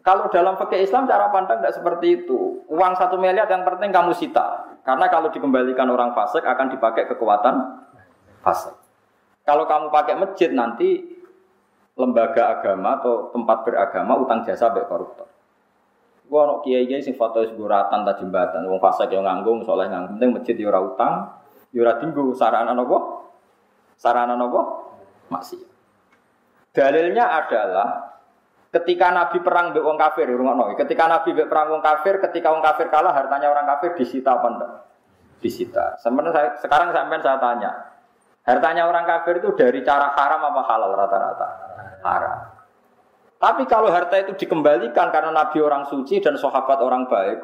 kalau dalam fakir Islam cara pandang tidak seperti itu. Uang satu miliar yang penting kamu sita, karena kalau dikembalikan orang fasik akan dipakai kekuatan fasik. Kalau kamu pakai masjid nanti lembaga agama atau tempat beragama utang jasa sampai koruptor. Gua ono kiai kiai sing foto seguratan tak jembatan, wong fase yang nganggung, soleh nganggung, penting masjid ya utang, ya tinggu sarana nopo, sarana nopo, masih. Dalilnya adalah ketika Nabi perang be wong kafir, rumah Ketika Nabi be perang wong kafir, ketika wong kafir kalah, hartanya orang kafir disita apa enggak? Disita. Sebenarnya sekarang sampai saya tanya, hartanya orang kafir itu dari cara haram apa halal rata-rata? haram. Tapi kalau harta itu dikembalikan karena Nabi orang suci dan sahabat orang baik,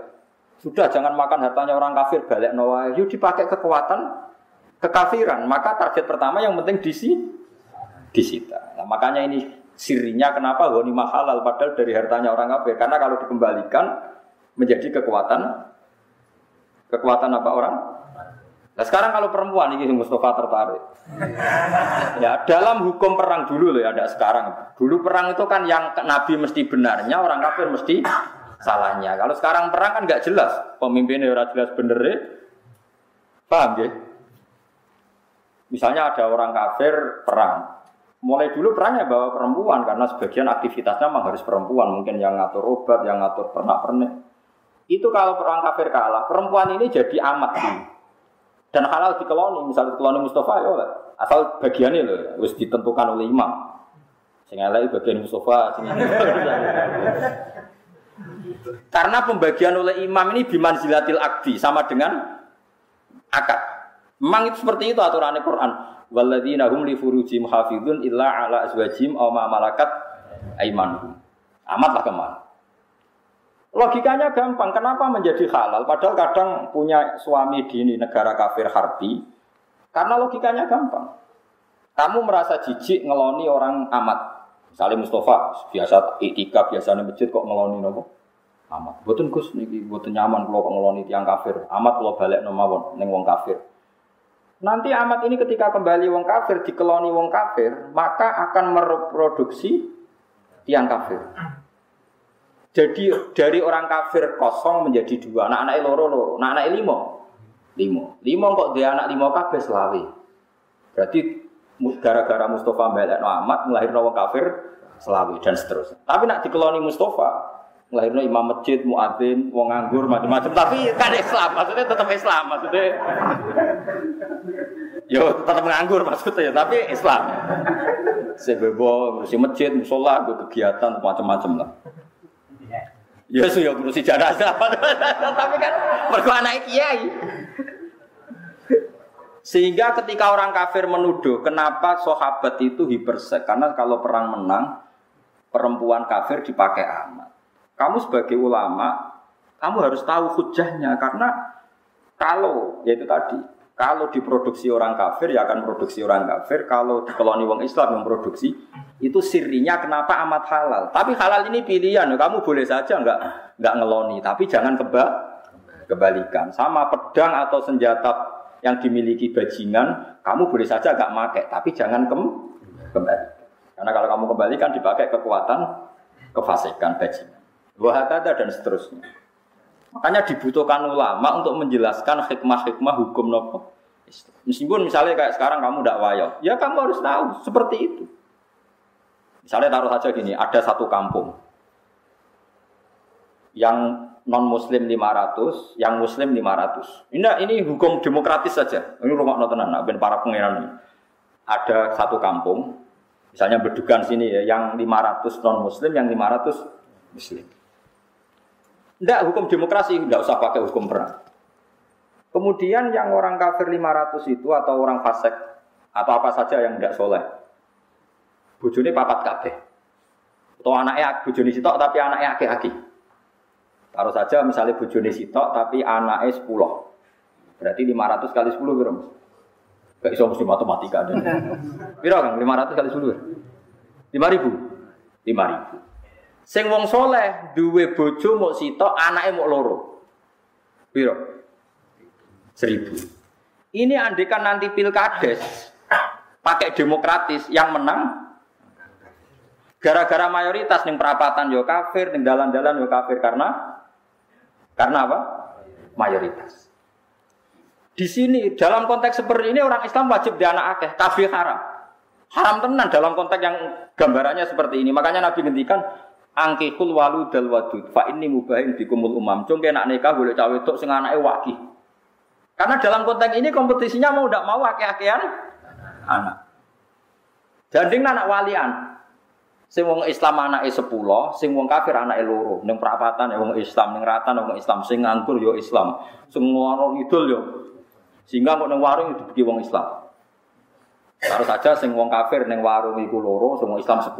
sudah jangan makan hartanya orang kafir balik nawa. Yuk dipakai kekuatan kekafiran. Maka target pertama yang penting disi disita. Nah, makanya ini sirinya kenapa ghanimah halal padahal dari hartanya orang kafir. Karena kalau dikembalikan menjadi kekuatan kekuatan apa orang Nah sekarang kalau perempuan ini Mustafa tertarik. ya dalam hukum perang dulu loh ya, ada sekarang. Dulu perang itu kan yang Nabi mesti benarnya, orang kafir mesti salahnya. Kalau sekarang perang kan nggak jelas, pemimpinnya orang jelas bener ya. Paham ya? Misalnya ada orang kafir perang. Mulai dulu perangnya bawa perempuan karena sebagian aktivitasnya memang harus perempuan, mungkin yang ngatur obat, yang ngatur pernak-pernik. Itu kalau perang kafir kalah, perempuan ini jadi amat sih dan halal dikeloni, misalnya dikeloni Mustafa ya asal bagiannya loh, harus ditentukan oleh imam. Sing bagian Mustafa, Karena pembagian oleh imam ini biman zilatil akdi sama dengan akad. Memang itu seperti itu aturan Quran. Walladzina hum li furujim hafidun illa ala azwajim aw ma malakat aimanuhum. Amatlah ke mana? Logikanya gampang, kenapa menjadi halal? Padahal kadang punya suami di negara kafir harbi, karena logikanya gampang. Kamu merasa jijik ngeloni orang amat. Misalnya Mustafa, biasa itika, biasa masjid kok ngeloni nopo? Amat. Buatan gus niki, buatan nyaman kalau kok ngeloni tiang kafir. Amat kalau balik nomawon neng wong kafir. Nanti amat ini ketika kembali wong kafir dikeloni wong kafir, maka akan mereproduksi tiang kafir. Jadi dari orang kafir kosong menjadi dua, anak anak loro loro, anak anak limo, limo, limo kok dia anak limo kafir selawi. Berarti gara-gara Mustafa melek amat melahirkan wong kafir selawi dan seterusnya. Tapi nak dikeloni Mustafa, melahirkan imam masjid, muadzin, wong nganggur macam-macam. Tapi kan Islam, maksudnya tetap Islam, maksudnya Yo tetap nganggur maksudnya, tapi Islam. Sebebo ngurusi masjid, musola, kegiatan macam-macam lah. Ya sih ya ngurusi jenazah. tapi kan mergo anak kiai. Sehingga ketika orang kafir menuduh kenapa sahabat itu hipersek karena kalau perang menang perempuan kafir dipakai amat. Kamu sebagai ulama, kamu harus tahu hujahnya karena kalau yaitu tadi kalau diproduksi orang kafir ya akan produksi orang kafir. Kalau dikeloni wong Islam yang produksi itu sirinya kenapa amat halal. Tapi halal ini pilihan. Kamu boleh saja nggak nggak ngeloni, tapi jangan keba kebalikan. Sama pedang atau senjata yang dimiliki bajingan, kamu boleh saja nggak make, tapi jangan kem kembali. Karena kalau kamu kembalikan dipakai kekuatan kefasikan bajingan. Wahakata dan seterusnya. Makanya dibutuhkan ulama untuk menjelaskan hikmah-hikmah hukum nopo. Meskipun misalnya kayak sekarang kamu tidak wayo, ya kamu harus tahu seperti itu. Misalnya taruh saja gini, ada satu kampung yang non muslim 500, yang muslim 500. Ini ini hukum demokratis saja. Ini rumah notenan, nah, para pangeran ini. Ada satu kampung, misalnya berdukan sini ya, yang 500 non muslim, yang 500 muslim. Tidak hukum demokrasi, tidak usah pakai hukum perang. Kemudian yang orang kafir 500 itu atau orang fasik atau apa saja yang tidak soleh. Bujuni papat kabeh. Atau anaknya bujuni sitok tapi anaknya aki-aki. Taruh saja misalnya bujuni sitok tapi anaknya 10. Berarti 500 kali 10 berapa? Gak iso mesti matematika. Piro kan 500 kali 10? 5000. 5000. Sing wong soleh duwe bojo mau sitok, anaknya mau loro. Piro? Seribu. Ini andekan nanti pilkades pakai demokratis yang menang gara-gara mayoritas ning perapatan yo kafir, ning dalan-dalan yo kafir karena karena apa? Mayoritas. Di sini dalam konteks seperti ini orang Islam wajib di anak akeh, kafir haram. Haram tenan dalam konteks yang gambarannya seperti ini. Makanya Nabi ngendikan angkikul walu dal wadud. Fa ini mubahin kumul umam. Cung nak nikah boleh cawe wedok sing anake waki karena dalam konteks ini kompetisinya mau tidak mau akeh-akehan anak. Janding anak walian. Sing wong Islam anake 10 sing wong kafir anake loro. Ning perapatan ya wong Islam ning ratan wong Islam. Sing nganggur yo ya Islam. Sing warung idul yo ya. sehingga kok ning warung bagi wong Islam. Taruh saja sing wong kafir ning warung iku loro sing wong Islam 10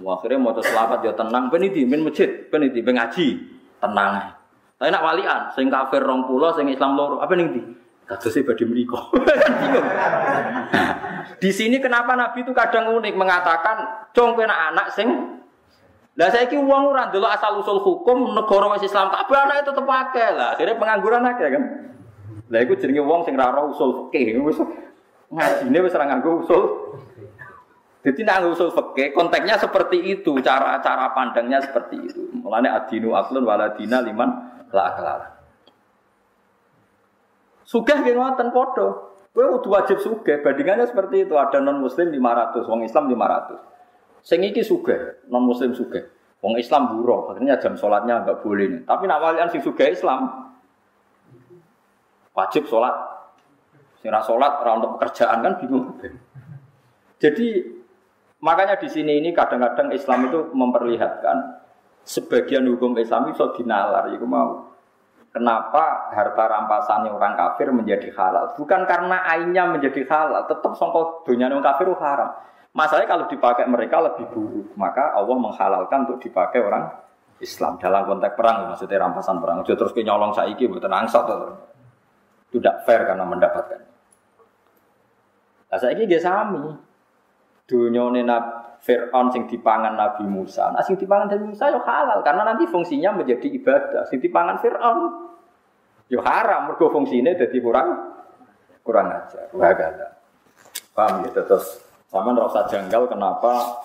Akhirnya mau selamat ya tenang, peniti, min masjid, peniti, ngaji, tenang. Tapi nak walian, sing kafir rong pulau, sing Islam loro, apa nih di? Kata sih badi meriko. di sini kenapa Nabi itu kadang unik mengatakan, cong kena anak sing lah saya kira uang orang dulu asal usul hukum negara wis Islam tapi anak itu pakai lah. Akhirnya pengangguran aja kan. Lah itu jenenge uang sing raro usul fikih wis ngajine wis ora usul jadi nak usul fikih konteksnya seperti itu, cara-cara pandangnya seperti itu. Mulane adinu aklun waladina liman la aklala. Sugih nggih ngoten padha. Kowe kudu wajib sugih, bandingannya seperti itu. Ada non muslim 500, wong Islam 500. Sing iki sugih, non muslim sugih. Wong Islam buruh, akhirnya jam sholatnya enggak boleh nih. Tapi nak walian sing sugih Islam wajib sholat. Sing sholat ora untuk pekerjaan kan bingung. Jadi Makanya di sini ini kadang-kadang Islam itu memperlihatkan sebagian hukum Islam itu dinalar, itu mau. Kenapa harta rampasannya orang kafir menjadi halal? Bukan karena ainnya menjadi halal, tetap songkok dunia orang kafir itu haram. Masalahnya kalau dipakai mereka lebih buruk, maka Allah menghalalkan untuk dipakai orang Islam dalam konteks perang, maksudnya rampasan perang. Jadi terus nyolong saiki buat angsat itu tidak fair karena mendapatkan. Nah, saya ini dia sami dunyone Fir'aun sing dipangan Nabi Musa. Nah sing dipangan Nabi Musa yo halal karena nanti fungsinya menjadi ibadah. Sing dipangan Fir'aun yo haram mergo fungsine dadi kurang kurang ajar. Wagala. Paham ya? Terus sama rasa janggal kenapa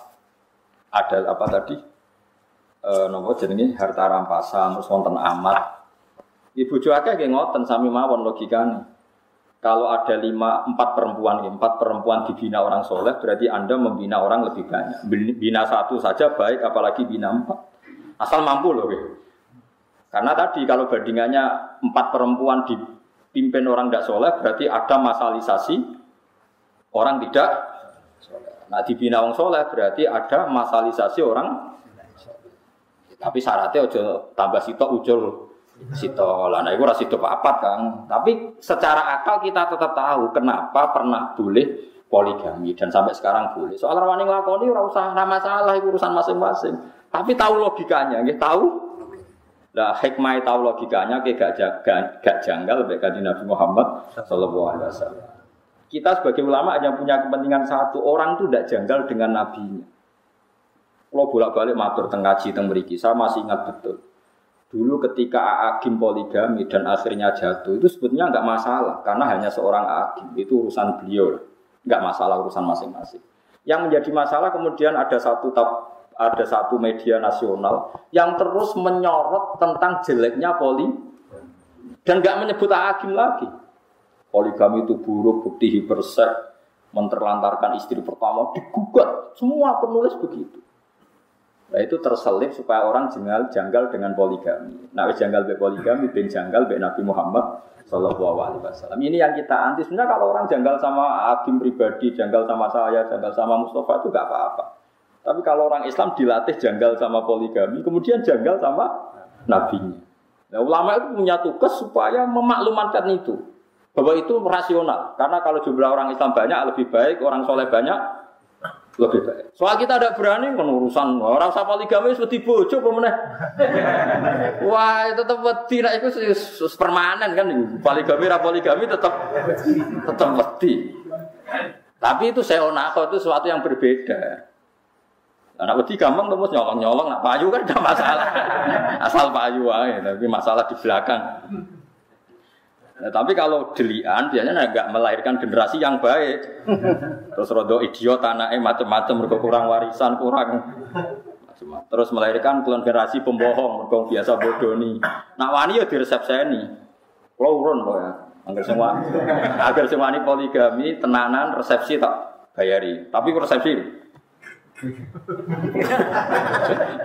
ada apa tadi? E, nopo jenenge harta rampasan terus wonten amat. Ibu cuaca kayak ngoten sami mawon logikanya. Kalau ada lima, empat perempuan, empat perempuan dibina orang soleh, berarti Anda membina orang lebih banyak. Bina satu saja baik, apalagi bina empat. Asal mampu loh. Gitu. Karena tadi kalau bandingannya empat perempuan dipimpin orang tidak soleh, berarti ada masalisasi orang tidak Nah dibina orang soleh berarti ada masalisasi orang Tapi syaratnya ojo tambah sitok ujul Sito lah, nah itu rasa itu apa kan. Tapi secara akal kita tetap tahu kenapa pernah boleh poligami dan sampai sekarang boleh. Soal rawani nglakoni ora usah ora masalah itu urusan masing-masing. Tapi tahu logikanya, nggih tahu. Lah hikmah tahu logikanya kayak gak, jaga, gak janggal baik Nabi Muhammad sallallahu alaihi wasallam. Kita sebagai ulama hanya punya kepentingan satu, orang itu tidak janggal dengan nabinya. Kalau bolak-balik matur tengah ngaji teng mriki, saya masih ingat betul. Dulu ketika Agim poligami dan akhirnya jatuh itu sebetulnya nggak masalah karena hanya seorang Agim itu urusan beliau nggak masalah urusan masing-masing. Yang menjadi masalah kemudian ada satu ada satu media nasional yang terus menyorot tentang jeleknya poli dan nggak menyebut Agim lagi. Poligami itu buruk, bukti hipersek, menterlantarkan istri pertama digugat semua penulis begitu. Nah itu terselip supaya orang jenggal, janggal dengan poligami. Nah janggal be poligami, ben janggal be Nabi Muhammad Sallallahu Alaihi Wasallam. Ini yang kita anti. Sebenarnya kalau orang janggal sama agim pribadi, janggal sama saya, janggal sama Mustafa itu gak apa-apa. Tapi kalau orang Islam dilatih janggal sama poligami, kemudian janggal sama nabinya. Nah, ulama itu punya tugas supaya memaklumatkan itu bahwa itu rasional. Karena kalau jumlah orang Islam banyak lebih baik, orang soleh banyak lebih baik. Soal kita ada berani kan urusan orang usah poligami seperti bojo pemenang. Wah, itu tetap wedi nek iku permanen kan poligami ra poligami tetap tetap wedi. Tapi itu saya onako itu sesuatu yang berbeda. Anak wedi gampang terus nyolong-nyolong, nak payu kan tidak masalah. Asal payu aja, tapi masalah di belakang. Nah, tapi kalau delian biasanya nggak melahirkan generasi yang baik. Terus rodo idiot anaknya macam-macam, kurang warisan, kurang Terus melahirkan generasi pembohong, mereka biasa bodoh nih. Nah wani ya diresepseni. Kalau urun loh ya. Agar semua, agar semua ini poligami, tenanan, resepsi tak bayari. Tapi resepsi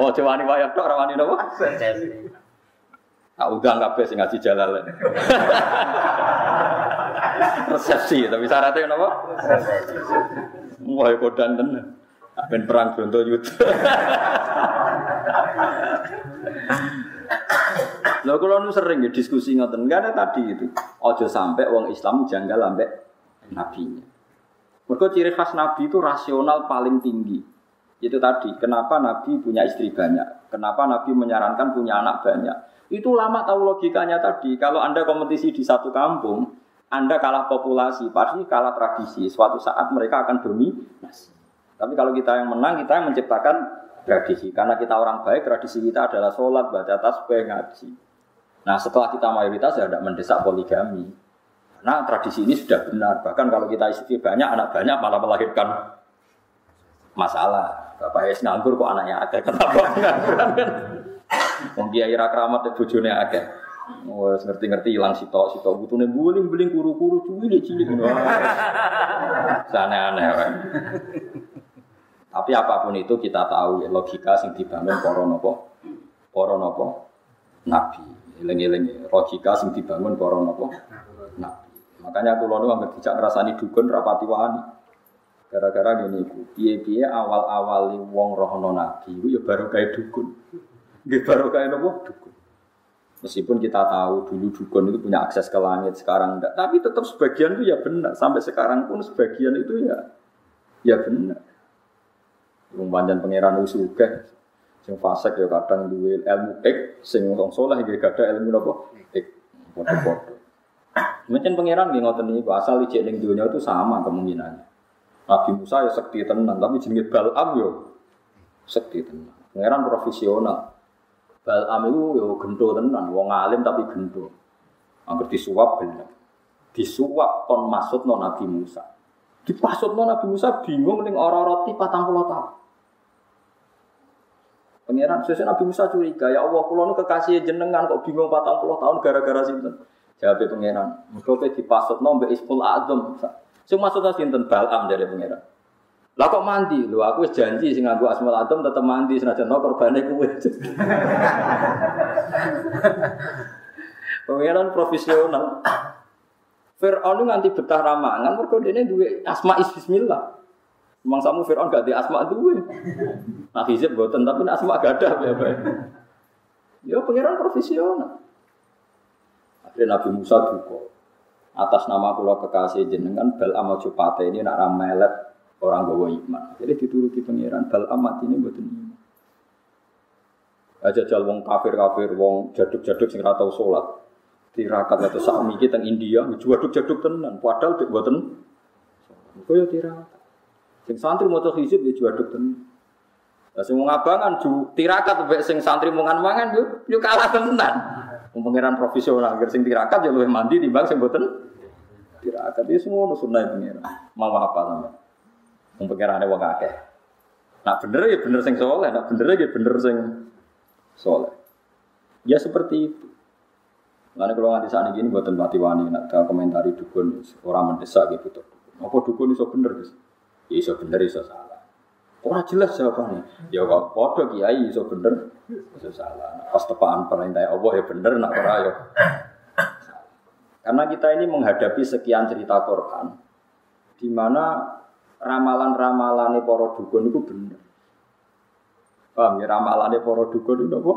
oh, coba nih bayar tok, rawani nopo? Tak udang kabeh sing ngaji jalal. Resepsi, tapi syaratnya apa? Wah, kodan tenan. Ben perang Bronto Yuda. Lho kalau nu sering ya diskusi ngoten, enggak ada tadi itu. Ojo sampai wong Islam janggal ambek nabinya. Mereka ciri khas nabi itu rasional paling tinggi. Itu tadi, kenapa nabi punya istri banyak? Kenapa nabi menyarankan punya anak banyak? Itu lama tahu logikanya tadi. Kalau Anda kompetisi di satu kampung, Anda kalah populasi, pasti kalah tradisi. Suatu saat mereka akan dominasi. Tapi kalau kita yang menang, kita yang menciptakan tradisi. Karena kita orang baik, tradisi kita adalah sholat, baca tasbih, ngaji. Nah setelah kita mayoritas ya tidak mendesak poligami. Nah tradisi ini sudah benar. Bahkan kalau kita istri banyak, anak banyak malah melahirkan masalah. Bapak es nganggur kok anaknya ada. Kenapa? Wong kiai ra kramat e bojone akeh. Wes ngerti-ngerti ilang sitok sitok butune buling-buling kuru-kuru cilik cilik ngono. Sana aneh wae. Tapi apa pun itu kita tahu ya, logika sing dibangun para napa? Para napa? Nabi. Eling-eling logika sing dibangun para napa? Nabi. Makanya aku lalu nggak dijak ngrasani dukun rapati wani. Gara-gara gini piye-piye awal-awali wong rohono nabi ya baru kayak dukun. Nggih barokah nopo dukun. Meskipun kita tahu dulu dukun itu punya akses ke langit, sekarang enggak. Tapi tetap sebagian itu ya benar. Sampai sekarang pun sebagian itu ya ya benar. Rumpanjan pangeran usuga, sing fasik ya kadang duwe ilmu ek, sing wong saleh nggih gadah ilmu napa? Ek. Padha-padha. Mungkin pangeran nggih ngoten niku asal ijek ning dunia itu sama kemungkinannya. Nabi Musa ya sekti tenan, tapi jenenge Balam yo sekti tenan. Pangeran profesional. Balam itu yo gento tenan, wong alim tapi gento. Angger disuap bener. disuap kon masuk non Nabi Musa. Dipasut non Nabi Musa bingung ning ora roti patang puluh tahun. Pengiran sesuai Nabi Musa curiga, ya Allah, kulo nu kekasih jenengan kok bingung patang puluh tahun gara-gara sinten. Jawab pengiran, mergo dipasut non mbek Ismul Azam. Sing maksudnya sinten Balam dari pengiran. Lah kok mandi? Lho aku janji sing nganggo Asmaul Azam tetep mandi senajan no korbane kuwe. Pengiran profesional. Fir'aun nganti betah ramangan mergo dene duwe asma is bismillah. Memang samu Fir'aun gak di asma duwe. Nah hizib boten tapi asma gak ada ya bae. Ya pengiran profesional. Akhirnya Nabi Musa duka. Atas nama kula kekasih jenengan bal amal cupate ini nak ramelet orang bawa iman. Jadi dituruti pengiran. Bal amat ini boten iman. Aja jal wong kafir-kafir, wong jaduk-jaduk sing ora tau salat tirakat atau sak miki teng India jaduk-jaduk tenan. Padahal dik mboten kaya tirakat? Sing santri maca hizib ya jaduk tenan. Lah sing ngabangan ju tirakat mek sing santri mungan mangan yo kalah tenan. Wong pangeran profesional agar sing tirakat yo luwih mandi timbang sing mboten tirakat. Itu semua sunah pangeran mau apa sampe pangerane wong akeh nak bener ya bener sing soleh nak bener ya bener sing soleh ya seperti itu Lalu kalau nganti saat ini buat mati wani, nak komentari dukun orang mendesak gitu tuh. Apa dukun itu bener guys? Ya iso bener iso salah. Orang jelas jawabannya. Ya kok podo kiai iso bener iso salah. Nah, pas tepaan perintah Allah ya bener, nak ora ya. Karena kita ini menghadapi sekian cerita Quran, di mana ramalan-ramalan para dukun itu bener. Paham ya ramalan para dukun itu apa?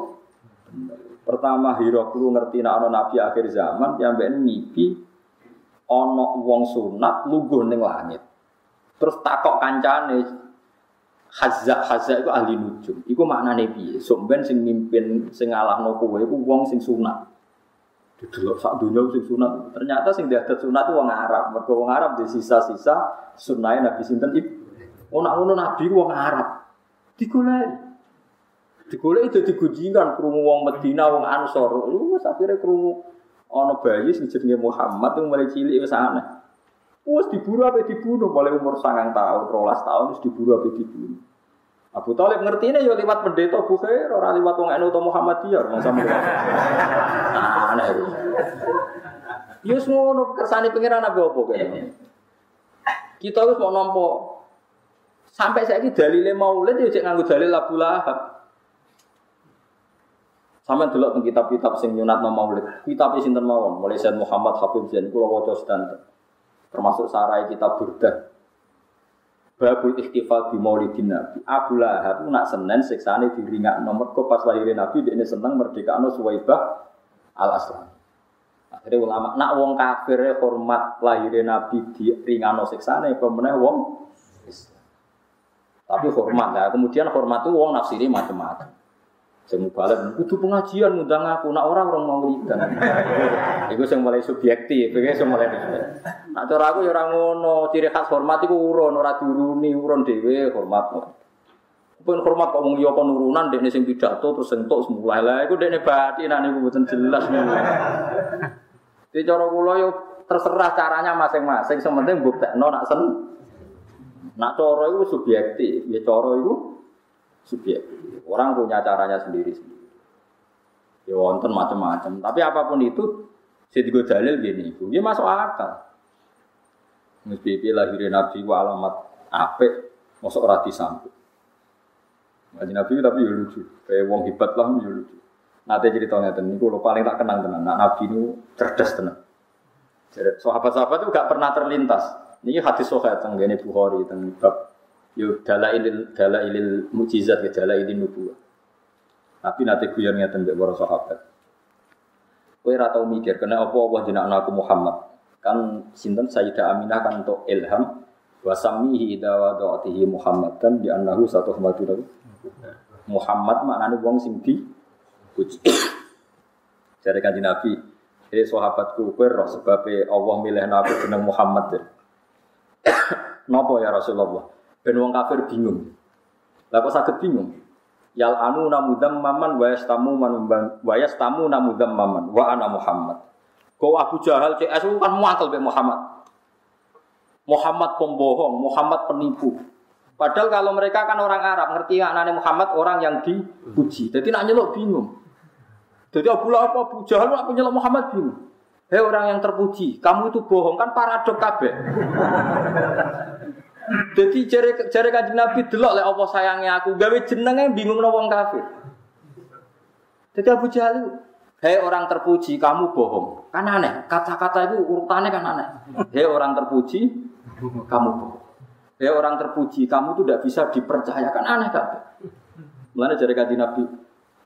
Pertama Hiroklu ngerti ono nabi akhir zaman yang ben mimpi ono wong sunat lugu ning langit. Terus takok kancane Hazza Hazza itu ahli nujum. Iku maknane piye? Sok ben sing mimpin sing ngalahno kowe iku wong sing sunat. Didelok sak dunya sing sunat. Ternyata sing diadat sunat itu wong Arab. Mergo wong Arab di sisa-sisa sunahe Nabi sinten ibu. Oh nak ngono Nabi wong Arab. Digoleki. Digolek itu digujingan krungu wong Medina, wong Ansor. Wis akhire krungu ana bayi sing jenenge Muhammad yang mulai cilik wis aneh. Wis diburu apa dibunuh mulai umur sangang tahun, rolas tahun wis diburu apa dibunuh. Abu Talib ngerti ini ya lewat pendeta Bukhair, orang lewat wong NU atau Muhammadiyah, orang sama Nah, aneh itu. Ya semua kersane pengiran apa apa kayaknya. Kita harus mau nompo sampai saya ini dalilnya maulid ya cek nganggu dalil Abu Lahab. Sampai dulu tentang kitab-kitab sing nyunat nama maulid. Kitab sinten mawon, mulai Sayyid Muhammad Habib Zain kula waca sedanten. Termasuk sarai kitab Burdah. Babul ikhtifal di maulidin Nabi. Abu Lahab nak senen siksane diringak nomor kok pas lahirin Nabi dia ini seneng merdeka anu Suwaibah al Aslam. Akhirnya ulama nak wong kafir hormat lahirin Nabi di ringano siksane pemenang wong. Tapi hormat lah. Kemudian hormat itu wong nafsiri macam-macam. Mau balik, kudu pengajian ngundang aku, nak orang orang mau lihat. Itu yang mulai subjektif, itu yang mulai. Nak cara aku ya orang ngono, ciri khas hormat itu urun, orang turuni, urun dewe hormat. Pun hormat kok wong penurunan dekne sing pidato terus sentuk semula lah iku dekne batin nek niku mboten jelas niku. Di cara kula yo terserah caranya masing-masing, sementing buktekno nak sen. Nak cara iku subjektif, ya cara iku subjektif. Orang punya caranya sendiri-sendiri. Ya wonten macam-macam. Tapi apa pun itu, juga dalil gini, itu dia masuk akal. Mesti lahirin Nabi wa alamat apik, masuk rati sampai. Ngaji Nabi tapi ya lucu, kayak wong hebat lah ya lucu. Nanti ceritanya ini kalau paling tak kenang tenan. Nah, Nabi ini cerdas tenan. Sahabat-sahabat itu gak pernah terlintas. Ini hadis sohail tentang Bukhari tentang Yo dalailil dalailil mukjizat ya dalailin nubuwah. Tapi nanti guyon ngeten mbek para sahabat. Kowe ora mikir kena apa Allah jenakno aku Muhammad. Kan sinten Sayyidah Aminah kan untuk ilham wa samihi idza wada'tihi Muhammadan di annahu satu hamadu Muhammad maknane wong sing di. Jadi kan Nabi, jadi sahabatku kowe roh sebab Allah milih aku jeneng Muhammad. Napa ya Rasulullah? Ben wong kafir bingung. Lah kok sakit bingung? Yal anu namudam maman wa yastamu man wa yastamu namudam maman wa ana Muhammad. Kau Abu Jahal CS kan muatal be Muhammad. Muhammad pembohong, Muhammad penipu. Padahal kalau mereka kan orang Arab, ngerti anaknya Muhammad orang yang dipuji. Jadi nak nyelok bingung. Jadi Abu Lahab, Abu Jahal, aku nyelok Muhammad bingung. Hei orang yang terpuji, kamu itu bohong kan paradok kabeh. Jadi jari jari kanjeng Nabi delok lek apa sayangnya aku gawe jenenge bingung no wong kafir. Jadi Abu Jahal Hei orang terpuji, kamu bohong. Kan aneh, kata-kata itu urutannya kan aneh. Hei orang terpuji, kamu bohong. Hei orang terpuji, kamu tuh tidak bisa dipercaya. Kan aneh kan? Mulanya jari kanjeng Nabi,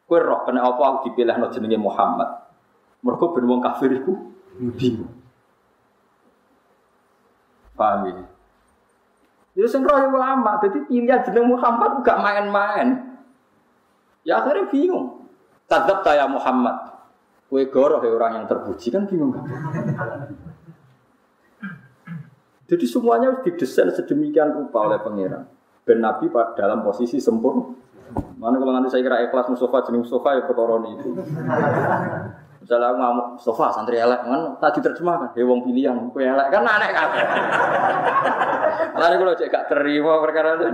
kue roh, kena apa aku dipilih no jenenge Muhammad. Mereka beruang kafir itu bingung. Paham ya? Ya sing roh ulama, jadi pilihan jeneng Muhammad gak main-main. Ya akhirnya bingung. Tadab ya Muhammad. Kue goroh ya orang yang terpuji kan bingung kan? Jadi semuanya harus didesain sedemikian rupa oleh pangeran. Ben Nabi dalam posisi sempurna. Mana kalau nanti saya kira ikhlas Mustafa jenis Mustafa ya perkara itu. Misalnya aku ngamuk Mustafa santri elek kan tak diterjemahkan. He wong pilihan, kue elek kan aneh kan. Lalu kalau cek gak terima perkara itu.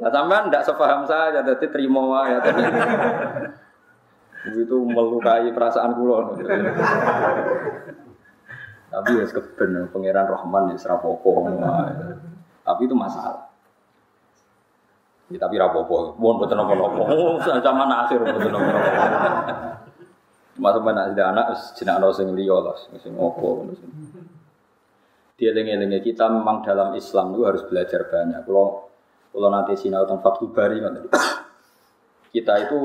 Nah sampean tidak sepaham saya, jadi terima ya. Itu melukai perasaan kulo. Tapi ya keben pangeran Rahman ya serapopo. Tapi itu masalah. Ya, tapi rapopo, mohon betul nopo nopo. Zaman akhir betul nopo nopo. Cuma sama nak ada anak, jenak no sing liya lah, sing. Dia lengi-lengi kita memang dalam Islam itu harus belajar banyak. Kalau kalau nanti sinau tentang Fathul Bari kita itu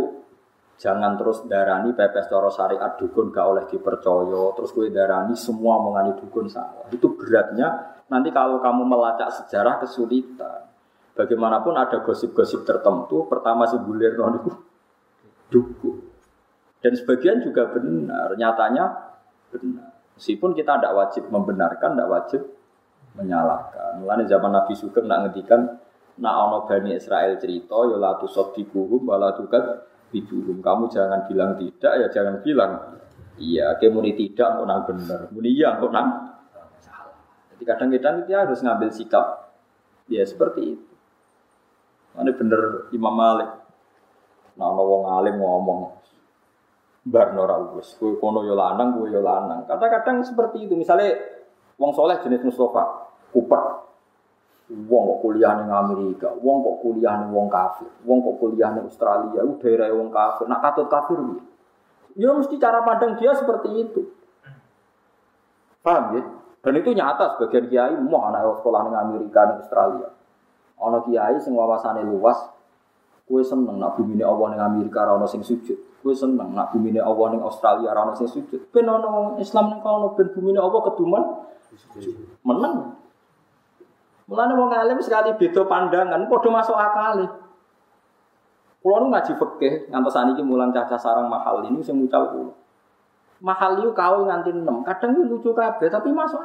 jangan terus darani pepes toro syariat dukun gak oleh dipercaya terus gue darani semua mengani dukun salah. Itu beratnya nanti kalau kamu melacak sejarah kesulitan. Bagaimanapun ada gosip-gosip tertentu pertama si bulir dukun dan sebagian juga benar, nyatanya benar. Meskipun kita tidak wajib membenarkan, tidak wajib menyalahkan. Mulanya zaman Nabi Sugeng nak ngedikan, nak ono bani Israel cerita, ya latu sodikuhum, walatukat biduhum. Kamu jangan bilang tidak, ya jangan bilang iya. Kayak tidak, kok nang benar. Muni iya, kok nang. Jadi kadang-kadang kita harus ngambil sikap. Ya seperti itu. Ini bener Imam Malik. Nah, ono wong alim ngomong, barno ora wis. Kowe kono yo lanang kowe yo lanang. Kadang-kadang seperti itu. Misalnya wong soleh jenis Mustafa kupet wong kok kuliah ning Amerika wong kok kuliah ning wong kafir wong kok kuliah ning Australia u daerah wong kafir. Nak katut kafir piye? Ya mesti cara pandang dia seperti itu. Paham ya? Dan itu nyata sebagian kiai mau anak sekolah ning Amerika ning Australia. Ana kiai sing wawasane luas kue seneng nak bumi Allah ning Amerika ora sing sujud Gue seneng nak bumi ini Allah ning Australia rano sing sujud. Ben ono Islam ning kono ben bumi ini Allah keduman menang. Mulane wong alim sekali beda pandangan, padha masuk akal. Kulo nu ngaji fikih ngantos saniki mulang caca sarang mahal ini sing mucal kulo. Mahal itu kau nganti 6. Kadang itu lucu kabeh tapi masuk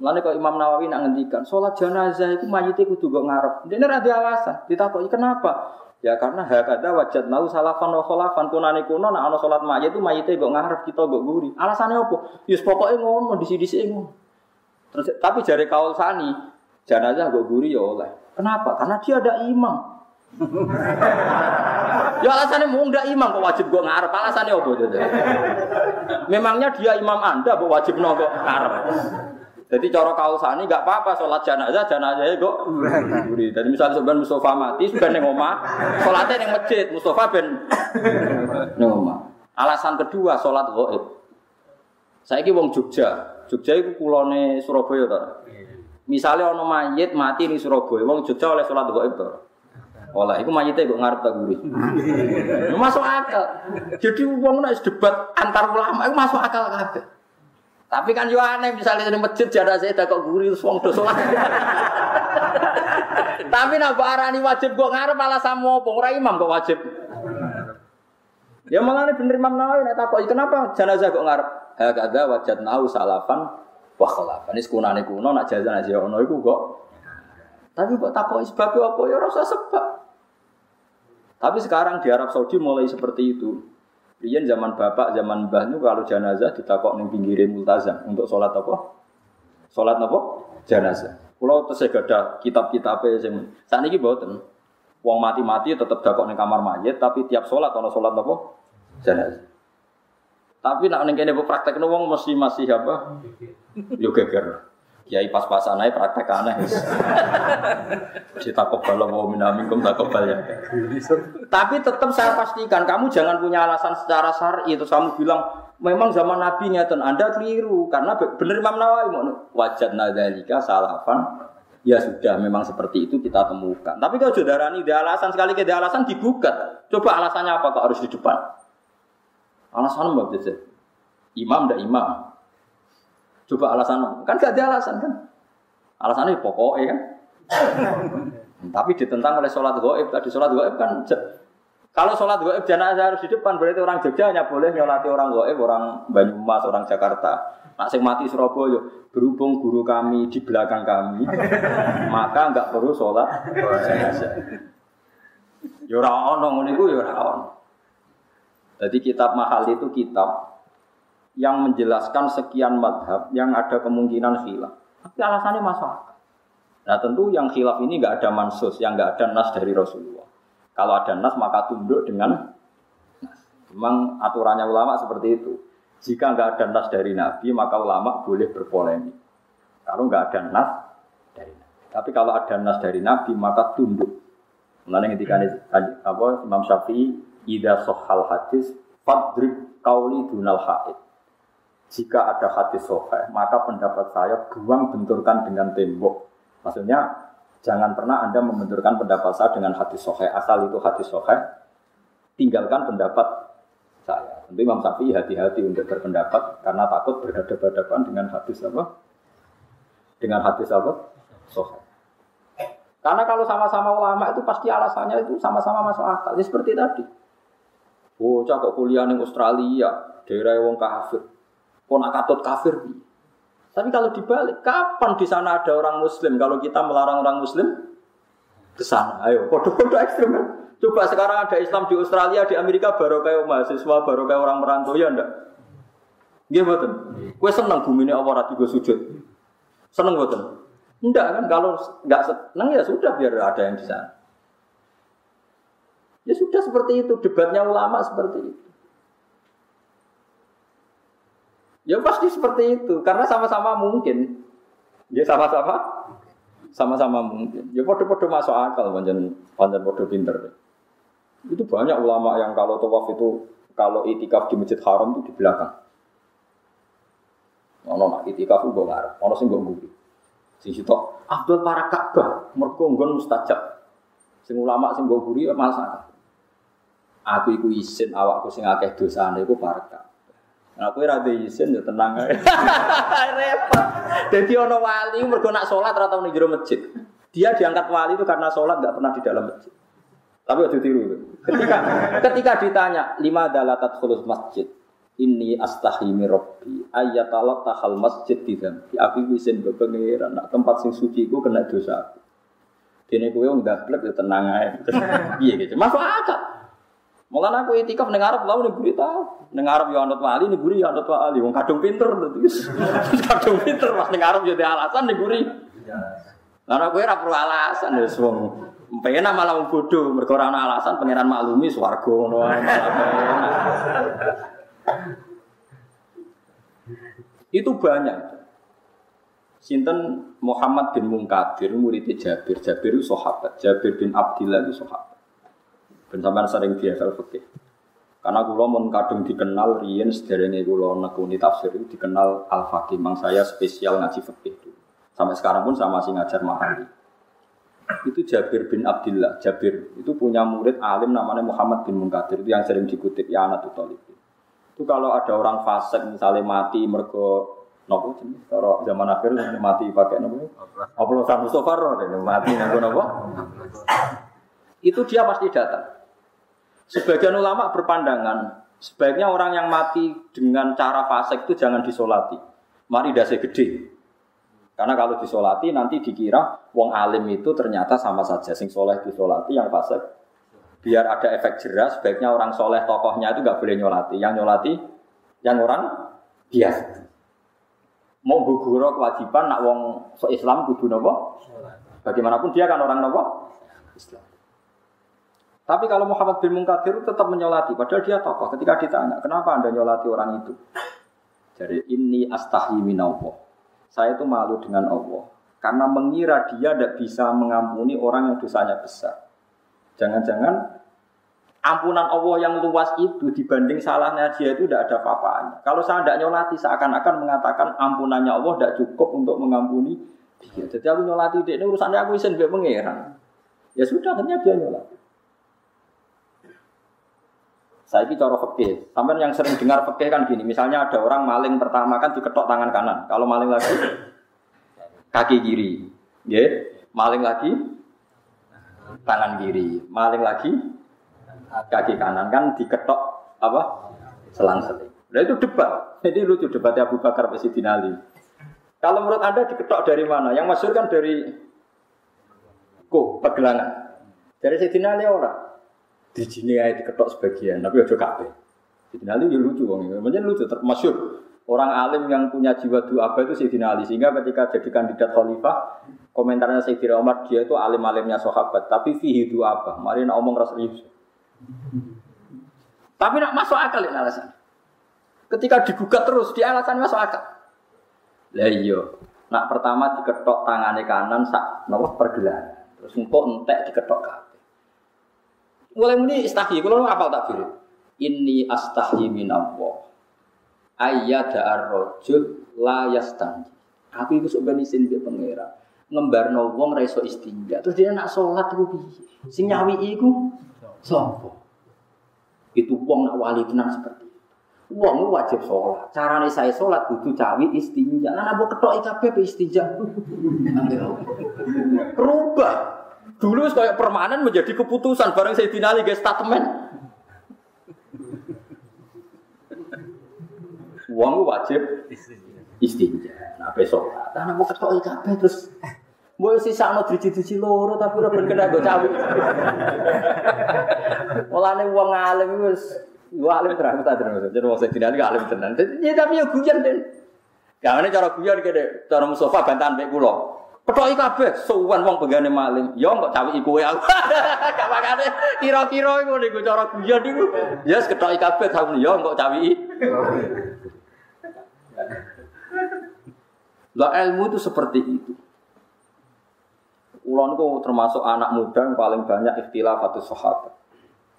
Lalu kalau Imam Nawawi nak ngendikan, sholat jenazah itu mayitnya kudu gak ngarep. Dia ada alasan. Ditakoki kenapa? Ya karena hakada wajat nau salafan wa kholafan kunane kuno nak ana salat mayit itu mayite kok ngarep kita kok guri. Alasannya apa? Yus pokoknya ngono di sini sini ngono. Terus tapi jari kaul sani jenazah kok guri ya oleh. Kenapa? Karena dia ada imam. ya alasannya mau ndak imam kok wajib kok ngarep. Alasannya apa? Memangnya dia imam anda kok wajib nongko ngarep. Jadi cara kausani nggak apa-apa sholat jenazah jenazah kok. Jadi misalnya sebenarnya Mustafa mati sudah neng omah, sholatnya neng masjid Mustafa ben neng omah. Alasan kedua sholat goib. Saya ki wong Jogja, Jogja itu kulone Surabaya tuh. Misalnya ono mayit mati di Surabaya, wong Jogja oleh sholat goib tuh. Oleh, itu mayitnya kok ngarep tak gurih. masuk akal. Jadi wong nek debat antar ulama itu masuk akal kabeh. Tapi kan yo aneh misalnya di masjid jarak saya kok guri terus wong do. Tapi nak arani wajib kok ngarep malah sama ora imam kok wajib. Ya malah ini bener Imam Nawawi nek takoki kenapa jenazah kok ngarep? Hakada wajadnahu salafan wa khalafan. Ini kunane kuno nak jenazah ono iku kok. Tapi kok takoki sebab apa ya rasa sebab. Tapi sekarang di Arab Saudi mulai seperti itu. Rian zaman bapak, zaman mbah itu kalau jenazah ditakok ning pinggirin multazam untuk sholat apa? Sholat apa? Jenazah. Kalau terus ada kitab-kitabnya sing saat ini boten. Wong mati-mati tetap dakok ning kamar mayit, tapi tiap sholat ono sholat apa? Jenazah. Tapi nak ning kene praktek wong mesti masih apa? Yo geger. Kiai pas-pasan aja praktek aneh. Kita kebal mau minamikum tak kebal ya. Tapi tetap saya pastikan kamu jangan punya alasan secara syar'i itu kamu bilang memang zaman Nabi ngeten Anda keliru karena benar Imam Nawawi wajat nadzalika salafan ya sudah memang seperti itu kita temukan. Tapi kalau saudara ini ada alasan sekali ke alasan digugat. Coba alasannya apa kok harus di depan? Alasan apa bisa? Imam ndak imam. Coba alasan kan gak ada alasan kan? Alasannya pokoknya kan. Tapi ditentang oleh sholat goib tadi sholat goib kan kalau sholat goib jenazah harus di depan berarti orang Jogja hanya boleh nyolati orang goib, orang Banyumas, orang Jakarta. Nak sing mati Surabaya berhubung guru kami di belakang kami, maka enggak perlu sholat jenazah. Ya ora ono ngono iku ya ora ono. Jadi kitab mahal itu kitab yang menjelaskan sekian madhab yang ada kemungkinan khilaf. Tapi alasannya masuk. Nah tentu yang khilaf ini nggak ada mansus, yang nggak ada nas dari Rasulullah. Kalau ada nas maka tunduk dengan nas. Memang aturannya ulama seperti itu. Jika nggak ada nas dari Nabi maka ulama boleh berpolemik. Kalau nggak ada nas dari Nabi. Tapi kalau ada nas dari Nabi maka tunduk. Mengenai ketika apa Imam Syafi'i ida sohal hadis fadrib kauli dunal haid jika ada hadis soheh, maka pendapat saya buang benturkan dengan tembok. Maksudnya, jangan pernah Anda membenturkan pendapat saya dengan hadis soheh. Asal itu hadis soheh, tinggalkan pendapat saya. Tentu Imam Syafi'i hati-hati untuk berpendapat karena takut berhadapan-hadapan dengan hadis apa? Dengan hadis apa? Soheh. Karena kalau sama-sama ulama itu pasti alasannya itu sama-sama masuk akal. Ya seperti tadi. Oh, cakap kuliah di Australia, daerah wong kafir Kau nak katut kafir Tapi kalau dibalik, kapan di sana ada orang Muslim? Kalau kita melarang orang Muslim ke sana, ayo, kode-kode ekstrim kan? Coba sekarang ada Islam di Australia, di Amerika baru kayak mahasiswa, baru kayak orang merantau ya enggak? Iya betul. Kue seneng bumi ini Allah rati sujud. Seneng betul. Enggak kan? Kalau enggak seneng ya sudah biar ada yang di sana. Ya sudah seperti itu. Debatnya ulama seperti itu. Ya pasti seperti itu, karena sama-sama mungkin. Ya sama-sama, sama-sama mungkin. Ya podo-podo masuk akal, panjang panjang podo pinter. Itu banyak ulama yang kalau tawaf itu, kalau itikaf di masjid haram itu di belakang. Ono nak itikaf gue ngarep, ono sing gue nguri. Sing Abdul para Ka'bah, mergo nggon mustajab. Sing ulama sing gue guri ya Aku iku isin awakku sing akeh dosane iku para. Aku ora izin ya tenang ae. Repot. Dadi ana wali mergo nak salat ora tau ning jero masjid. Dia diangkat wali itu karena sholat nggak pernah di dalam masjid. Tapi waktu tiru. Ketika ketika ditanya lima dalatat khulus masjid, ini astahimi robbi ayatalat tahal masjid di dalam. Aku izin ke pangeran, nak tempat sing suci ku kena dosa aku. Dene kowe nggak blek ya tenang ae. Iya gitu. Masuk akal. Malah aku itikaf ning Arab lalu ning guri tau. Ning Arab ya anut wali, ning guri ya anut wali. Wong kadung pinter terus. kadung pinter pas ning Arab jadi alasan ning guri. Karena kowe ora perlu alasan wis wong penak malah wong bodho mergo ora ana alasan pangeran maklumi swarga ngono Itu banyak. Sinten Muhammad bin Munkadir muridnya Jabir. Jabir itu sahabat. Jabir bin Abdillah itu sahabat. Ben sering biasa fikih. Karena kula mun kadung dikenal riyen sederenge kula nekuni tafsir itu dikenal Al Faqih. Mang saya spesial ngaji fikih itu. Sampai sekarang pun saya masih ngajar mahali. Itu Jabir bin Abdullah. Jabir itu punya murid alim namanya Muhammad bin Munkadir. Itu yang sering dikutip ya anak Talib. Itu kalau ada orang fasik misalnya mati mergo nopo jenis kalau zaman akhir mati pakai nopo oplosan Mustafa mati nopo nopo itu dia pasti datang Sebagian ulama berpandangan sebaiknya orang yang mati dengan cara fasik itu jangan disolati. Mari dasi gede. Karena kalau disolati nanti dikira wong alim itu ternyata sama saja sing soleh disolati yang fasik biar ada efek jelas, sebaiknya orang soleh tokohnya itu nggak boleh nyolati. Yang nyolati yang orang biasa. Mau guguro kewajiban nak wong Islam kudu nopo? Bagaimanapun dia kan orang nopo? Islam. Tapi kalau Muhammad bin Munkadir tetap menyolati, padahal dia tokoh. Ketika ditanya, kenapa anda nyolati orang itu? Jadi ini astahi minallah. Saya itu malu dengan Allah. Karena mengira dia tidak bisa mengampuni orang yang dosanya besar. Jangan-jangan ampunan Allah yang luas itu dibanding salahnya dia itu tidak ada apa-apanya. Kalau saya tidak nyolati, seakan-akan mengatakan ampunannya Allah tidak cukup untuk mengampuni dia. Jadi aku nyolati dia ini urusannya aku isin gak pengeran. Ya sudah, akhirnya dia nyolati. Saya ini cara fakih. Sampai yang sering dengar fakih kan gini. Misalnya ada orang maling pertama kan diketok tangan kanan. Kalau maling lagi kaki kiri. Ya, maling lagi tangan kiri. Maling lagi kaki kanan kan diketok apa? Selang seling. Nah itu debat. Jadi lucu debatnya Abu Bakar Presiden Ali. Kalau menurut Anda diketok dari mana? Yang masyur kan dari kok pegelangan. Dari Sayyidina Ali orang. Di sini aja diketok sebagian, tapi ojo kabeh. Sayyidina Ali ya lucu wong. Macam lucu, termasyur. Orang alim yang punya jiwa apa itu Sayyidina Ali. Sehingga ketika jadi kandidat khalifah, komentarnya Sayyidina Umar, dia itu alim-alimnya sahabat. Tapi fihi apa? Mari nak omong rasa tapi nak masuk akal ini alasan. Ketika digugat terus, di alasan masuk akal. Lah iya, nak pertama diketok tangannya kanan sak nopo pergelangan. Terus engkau entek diketok kaki. Mulai muni istahyi, kalau apal tak biru. Ini astahyi min Allah. Ayyada ar-rajul la yastanji. Aku itu sebenarnya isin dia pengira. Ngembarno wong ra iso istinja. Terus dia nak sholat itu piye? Sing nyawi iku Sopo? Itu wong nak wali tenang seperti itu. Wong wajib sholat. Caranya saya sholat butuh cawi istinja. Nah, nabo ketok IKB istinja. Rubah. Dulu kayak permanen menjadi keputusan bareng saya finali guys statement. Wong wajib istinja. Nah, besok. Nah, nabo ketok IKB terus Mbok sisa ana driji-driji loro tapi ora ben kena nggo cawi. Mulane wong alim wis yo alim terang ta terus. Jadi wong sedina iki alim tenan. Ya tapi yo guyon den. Gawene cara guyon kene cara Mustafa bantahan mek kula. Petoki kabeh suwan wong benggane maling. Yo kok cawi kowe aku. Gak makane kira-kira iku niku cara guyon niku. Ya yes, ketoki kabeh tahun yo kok cawi. Lah ilmu itu seperti itu. Kulon itu termasuk anak muda yang paling banyak ikhtilaf atau sahabat.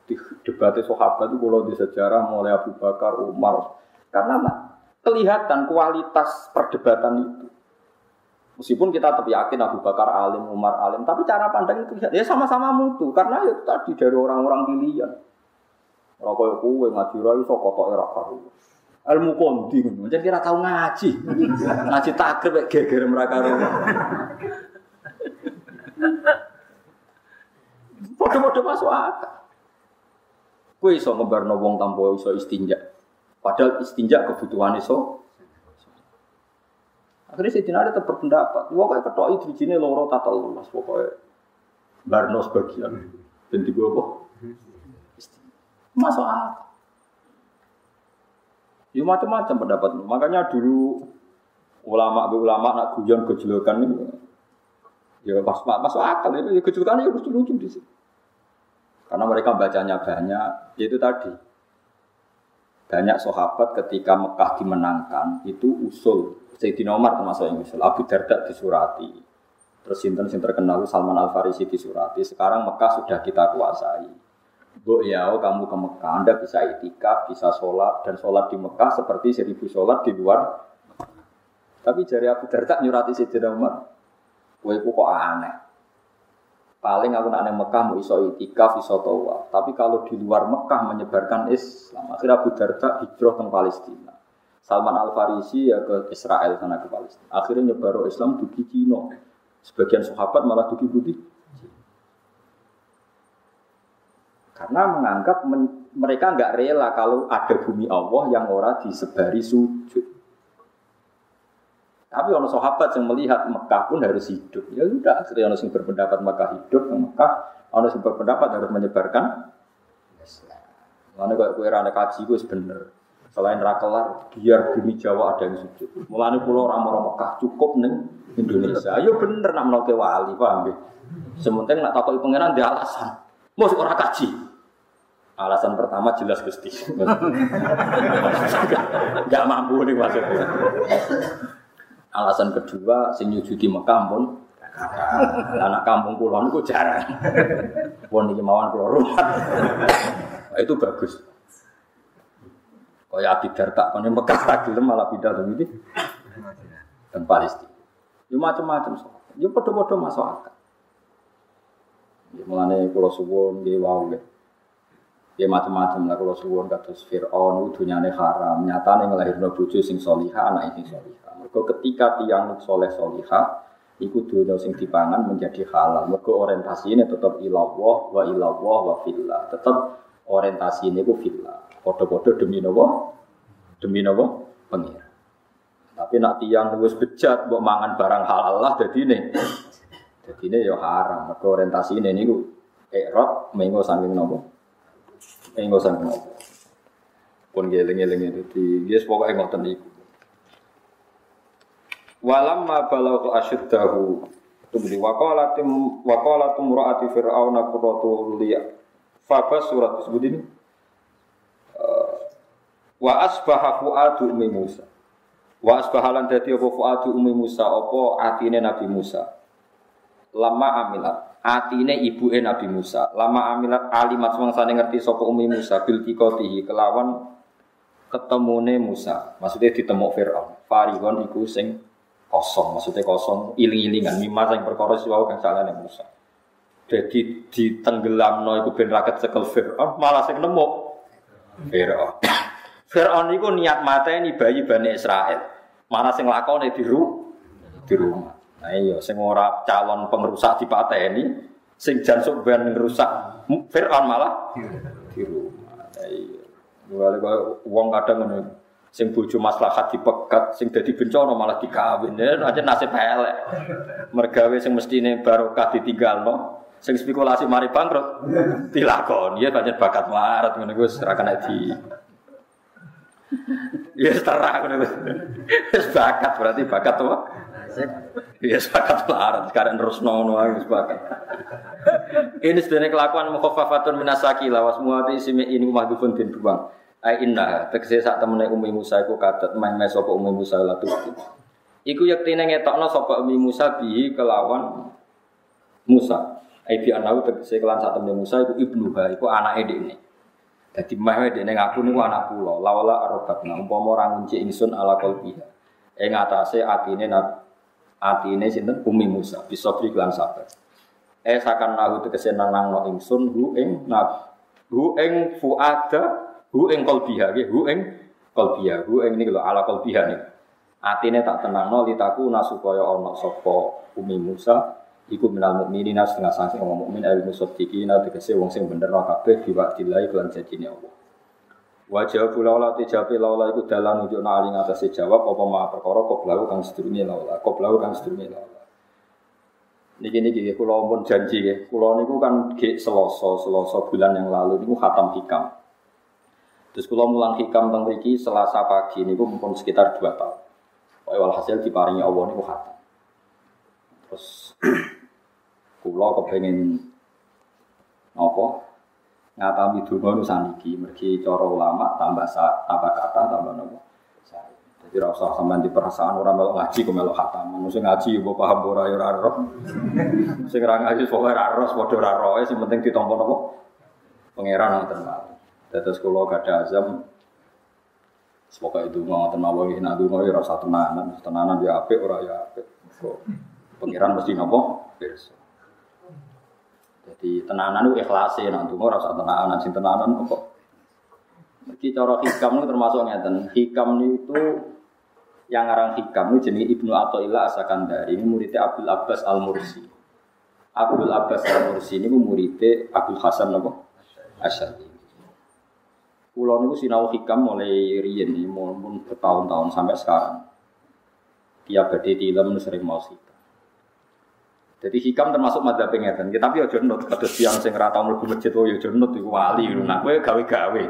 Di debat sahabat itu kalau di sejarah mulai Abu Bakar, Umar. Karena kelihatan kualitas perdebatan itu. Meskipun kita tetap yakin Abu Bakar alim, Umar alim, tapi cara pandang itu ya sama-sama mutu karena itu tadi dari orang-orang pilihan. Kaya kue ngaji rai so kotok era karu. Ilmu kondi, jadi kira tahu ngaji, ngaji takrib geger mereka Podo-podo masuk akal. Kue iso ngebarno wong tanpa iso istinja. Padahal istinja kebutuhan iso. Akhirnya si Dina tetap berpendapat. Wah kayak ketok idrijine loro tatal lunas pokoknya. Barno sebagian. Dan tiga apa? Masuk akal. Ya macam-macam pendapat. Makanya dulu ulama ulama nak guyon gejolokan ini Ya pas masuk akal itu ya kejutannya ya lucu-lucu di sini. Karena mereka bacanya banyak, ya itu tadi. Banyak sahabat ketika Mekah dimenangkan itu usul Sayyidina Umar termasuk yang usul Abu Darda disurati. Terus sinten sing terkenal Salman Al Farisi disurati. Sekarang Mekah sudah kita kuasai. Bu ya, kamu ke Mekah, Anda bisa itikaf, bisa sholat, dan sholat di Mekah seperti seribu sholat di luar. Tapi jari Abu Darda nyurati Sayyidina Umar, Kue kok aneh. Paling aku nak Mekah mau iso itikaf, iso. Tapi kalau di luar Mekah menyebarkan Islam, akhirnya Abu Darda hijrah ke Palestina. Salman Al Farisi ya ke Israel sana ke Palestina. Akhirnya nyebar Islam di Cina. Sebagian sahabat malah di putih. Karena menganggap men mereka nggak rela kalau ada bumi Allah yang ora disebari sujud. Tapi orang sahabat yang melihat Mekah pun harus hidup. Ya sudah, akhirnya orang yang berpendapat Mekah hidup, Mekah Ono sing berpendapat harus menyebarkan Islam. Mana kok kue kaji gue bener. Selain rakelar, biar bumi Jawa ada yang sujud. Mulane pulau orang Mekah cukup neng Indonesia. Ayo bener nak menoke wali, paham ya? Sementing nak takoki pangeran dia alasan. Mau orang kaji. Alasan pertama jelas Gusti. Gak mampu nih maksudnya. Alasan kedua, sing nyujudi Mekah pun anak kampung pulau itu jarang. Pun iki mawon pulau rumah. itu bagus. Kaya Abi Darta kan Mekah lagi malah pindah ke ini. Dan Palestina. Ya macam-macam. Ya podo-podo masuk akal. Ya mulane kula suwun nggih wau nggih. Ya macam-macam lah kalau suwun kados Fir'aun dunyane haram, nyatane nglahirno bojo sing salihah, anak sing salihah. Mergo ketika tiang soleh salihah iku dunia sing dipangan menjadi halal. Mergo orientasine tetap ilallah wa ilallah wa fillah. Tetap orientasi ini ku fillah. Podo-podo demi nopo? Demi nopo? Pengira. Tapi nak tiang wis bejat mbok mangan barang halal lah jadi ini. Ini ya haram. Mergo orientasi ini niku erot mengo saking? Eh nggak usah ngopo. Pun geleng-geleng itu di yes pokoknya ngoten iku. Walam ma balau asyuddahu Tubli wakolatim wakolatum muraati fir'auna kurratu liya Fabas surat disebut ini. Uh, Wa asbaha fu'adu umi Musa. Wa asbaha lan dadi apa fu'adu umi Musa? Apa atine Nabi Musa? Lama amilat. Atine ibuke Nabi Musa. Lama amilat alimat. Semangsane ngerti sapa umi Musa? Bil tikotihi kelawan ketemune Musa. Maksudnya ditemuk Firaun. Farigon iku sing kosong, maksudnya kosong iling-ilingan mimma sing perkara siwau kang salane Musa. Jadi ditenggelamno iku ben raket cekel Firaun, malah sing nemu Firaun. Firaun iku niat mateni bayi Bani Israel. Malah sing lakone di, di rumah. Nah iya, sing ora calon pengrusak di ini, sing jansuk ben ngerusak Fir'aun malah di rumah. Nah iya. Wale wong kadang ngono. Sing bojo maslahat dipegat, sing dadi bencana malah dikawin. Ya aja nasib elek. Mergawe sing mestine barokah ditinggalno, sing spekulasi mari bangkrut dilakoni ya pancen bakat marat ngono iku ora kena di Ya terang ngono. Wis bakat berarti bakat apa? Ya sepakat pelarat sekarang terus nono aku sepakat. Ini sebenarnya kelakuan mukhafafatun minasaki lawas muati ismi ini mahdufun din buang. Ai inna tegese sak temene Umi Musa iku kadet main mes sapa Umi Musa latu. Iku yektine ngetokno sapa Umi Musa bi kelawan Musa. Ai bi anau tegese kelan sak temene Musa iku ibnuha iku anake dekne. Dadi meh dekne ngaku niku anak kula. Lawala arbatna umpama ora ngunci ingsun ala qalbiha. Ing atase atine atine sinten Umi Musa bisa lan sabar. Eh sakan nahu tegese nang no ingsun hu ing nab hu ing fuada hu ing qalbiha nggih hu ing qalbiha hu ing niku ala qalbiha niku. Atine tak tenangno litaku nasupaya ana sapa Umi Musa iku minal mukminina setengah sanksi wong mukmin al musaddiqina tegese wong sing bener kabeh diwakilai kelan janjine Allah. Wajah pula olah tijapi laula iku dalan nunjuk nali ngatasi jawab apa ma perkara koblau kang sedurunge laula koblau kang sedurunge laula. Niki niki kula pun janji ya. Kula niku kan ge seloso seloso bulan yang lalu niku khatam hikam. Terus kula mulang hikam teng mriki Selasa pagi niku pun sekitar 2 tahun. Pokoke walhasil diparingi Allah niku khatam. Terus kula kepengin napa? Ngatami donga nu saniki mergi cara ulama tambah sa, tambah kata tambah nopo jadi rasa sampean di perasaan orang melok ngaji kok melok khatam. Mesti ngaji mbok paham ora ya ora roh. Sing ngaji pokoke ora roh padha sing penting ditampa napa? Pangeran ngoten Terus kalau ada azam Semoga itu ngoten mawon iki nak donga ya rasa tenanan, tenanan ya apik ora ya apik. Pengiran mesti nopo? Jadi tenanan itu ikhlas ya, nanti mau rasa tenanan, sing tenanan kok. Jadi cara hikam itu termasuk ngeten. Hikam itu yang ngarang hikam itu jenis Ibnu Athaillah Asakandari ini muridnya Abdul Abbas Al Mursi. Abdul Abbas Al Mursi ini muridnya Abdul Hasan apa? Asyadi. Pulau ini sinau hikam mulai riyen mau bertahun-tahun sampai sekarang. Tiap badai di sering mau hikam. Jadi hikam termasuk madzhab ngeten. Ya, tapi aja nut kados tiyang sing ora tau mlebu masjid ya aja nut iku wali. Nah kowe gawe-gawe.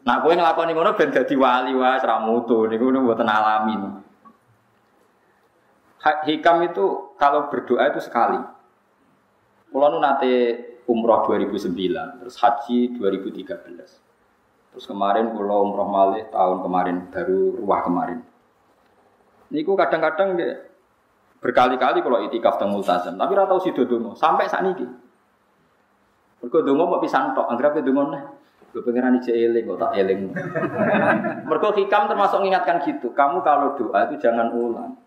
Nah kowe nglakoni ngono ben dadi wali wae ora mutu niku mboten alamin. Hikam itu kalau berdoa itu sekali. Kulo nate umroh 2009, terus haji 2013. Terus kemarin kulo umroh malih tahun kemarin baru ruah kemarin. Niku kadang-kadang Berkali-kali kalau itikaf teng multazam, tapi ora tau donga sampai saat ini. Mergo donga mau pisan tok, anggere donga neh. Gue pengiran ije eling kok tak eling. Mergo hikam termasuk mengingatkan gitu. Kamu kalau doa itu jangan ulang.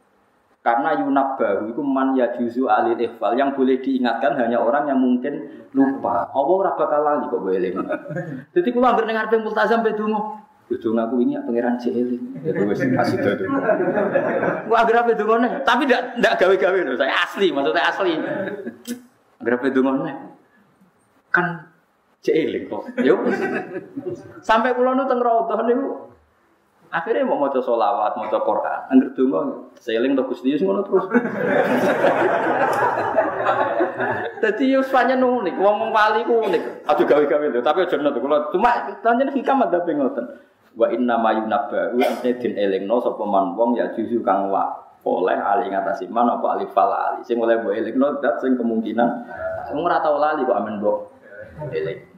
Karena yunab baru itu man ya juzu alil ikhfal yang boleh diingatkan hanya orang yang mungkin lupa. Allah ora bakal lali kok eling. Jadi kalau hampir dengar multazam be donga, Kudu ngaku ini pangeran Celi. Ya wis kasih itu. Gua agar apa dungone, tapi ndak ndak gawe-gawe loh. Saya asli, maksudnya asli. Agar apa dungone? Kan Celi kok. Yo. Sampai kula nu teng raudhah niku Akhirnya mau maca solawat, maca Quran, angger donga seling to Gusti ngono terus. Dadi yo pancen unik, wong wali ku unik. Aduh gawe-gawe lho, tapi aja nut kula. Cuma pancen hikam ada ngoten? Wa inna ma yunabba wa din elingno sapa man wong ya juzu kang wa oleh ali ngatasi man apa ali fal ali. Sing oleh mbok elingno dat sing kemungkinan. Wong ora tau lali kok mbok eling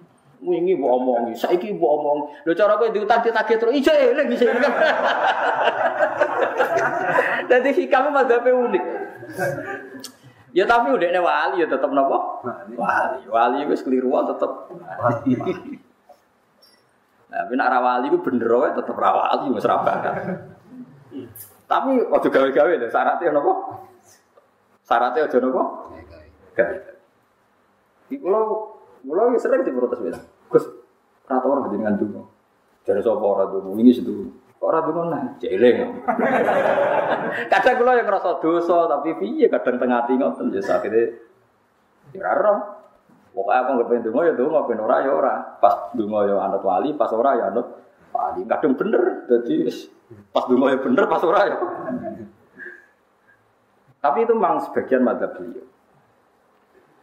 wingi mbok omongi. Saiki mbok omong lho cara kowe diutang ditagih terus ijo eling kan dadi hikame madzhabe unik. Ya tapi udah wali ya tetap nopo wali. Wali wis keliru tetep. Tapi nak rawali itu bener wae tetep rawali wis ra Tapi waktu gawe-gawe lho syaratnya nopo? Syaratnya aja nopo? Gawe. Iki kula kula sering diprotes bilang, Gus, ora tau ora jenengan donga. Jare sapa ora donga? Wingi sedu. Kok ora donga nah, jeleng. kadang kula yang ngerasa dosa tapi piye kadang tengah ati ngoten ya sakite. Ya ora Pokoknya aku nggak pengen dungo ya dungo, pengen ora ya ora. Pas dungo ya anut wali, pas ora ya anut wali. Kadang bener, jadi pas dungo ya bener, pas ora ya. Tapi itu memang sebagian madzhab beliau.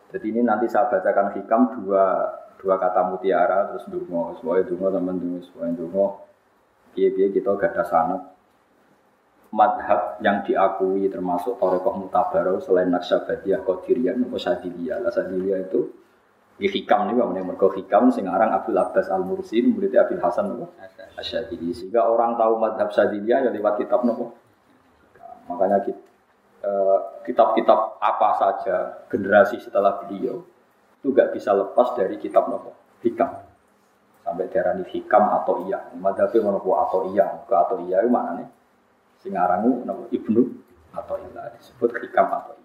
Jadi ini nanti saya bacakan hikam dua dua kata mutiara terus dungo, semuanya dungo teman dungo, semuanya dungo. Biar kita gak ada sanat madhab yang diakui termasuk Torekoh Mutabaroh selain Naksabadiyah, Qadiriyah, atau Sadiliyah. Sadiliyah itu di hikam nih, bang, mergo hikam sing aran Abdul Abbas Al Mursi, muridnya Abdul Hasan nopo Asyadili. Sehingga orang tahu madhab Syadiliyah ya lewat kitab nopo. Makanya eh, kitab-kitab apa saja generasi setelah beliau itu gak bisa lepas dari kitab nopo hikam. Sampai daerah ini hikam atau iya. Madhabnya nopo atau iya, ke atau iya itu mana nih? Sing aran nopo ibnu atau iya disebut hikam atau iya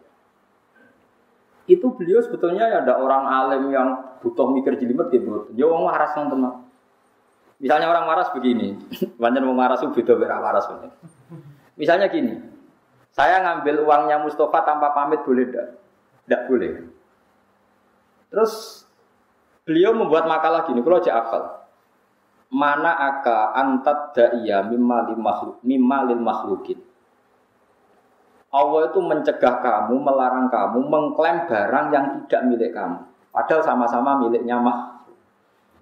itu beliau sebetulnya ya ada orang alim yang butuh mikir jelimet gitu. Dia orang waras yang tenang. Misalnya orang waras begini, banyak mau waras itu beda beda waras. Misalnya gini, saya ngambil uangnya Mustafa tanpa pamit boleh tidak? Tidak boleh. Terus beliau membuat makalah gini, kalau aja akal. Mana aka antat da'iyya mimma makhluk makhlukin. Allah itu mencegah kamu, melarang kamu mengklaim barang yang tidak milik kamu. Padahal sama-sama miliknya mah.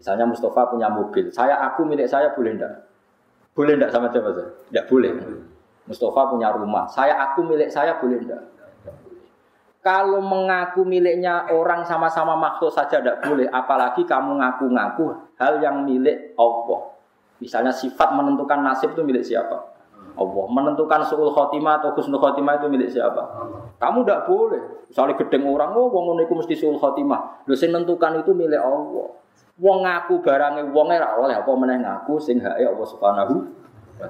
Misalnya Mustafa punya mobil, saya aku milik saya boleh enggak? Boleh enggak sama siapa saja? Enggak boleh. Mustafa punya rumah, saya aku milik saya boleh enggak? Kalau mengaku miliknya orang sama-sama makhluk saja tidak boleh, apalagi kamu ngaku-ngaku hal yang milik Allah. Misalnya sifat menentukan nasib itu milik siapa? Allah menentukan suul khotimah atau husnul khotimah itu milik siapa? Kamu tidak boleh. Misalnya gedeng orang, oh wong itu mesti suul khotimah. Sing menentukan itu milik Allah. Wong ngaku barangnya wong ora oleh apa meneh ngaku sing hak Allah Subhanahu wa.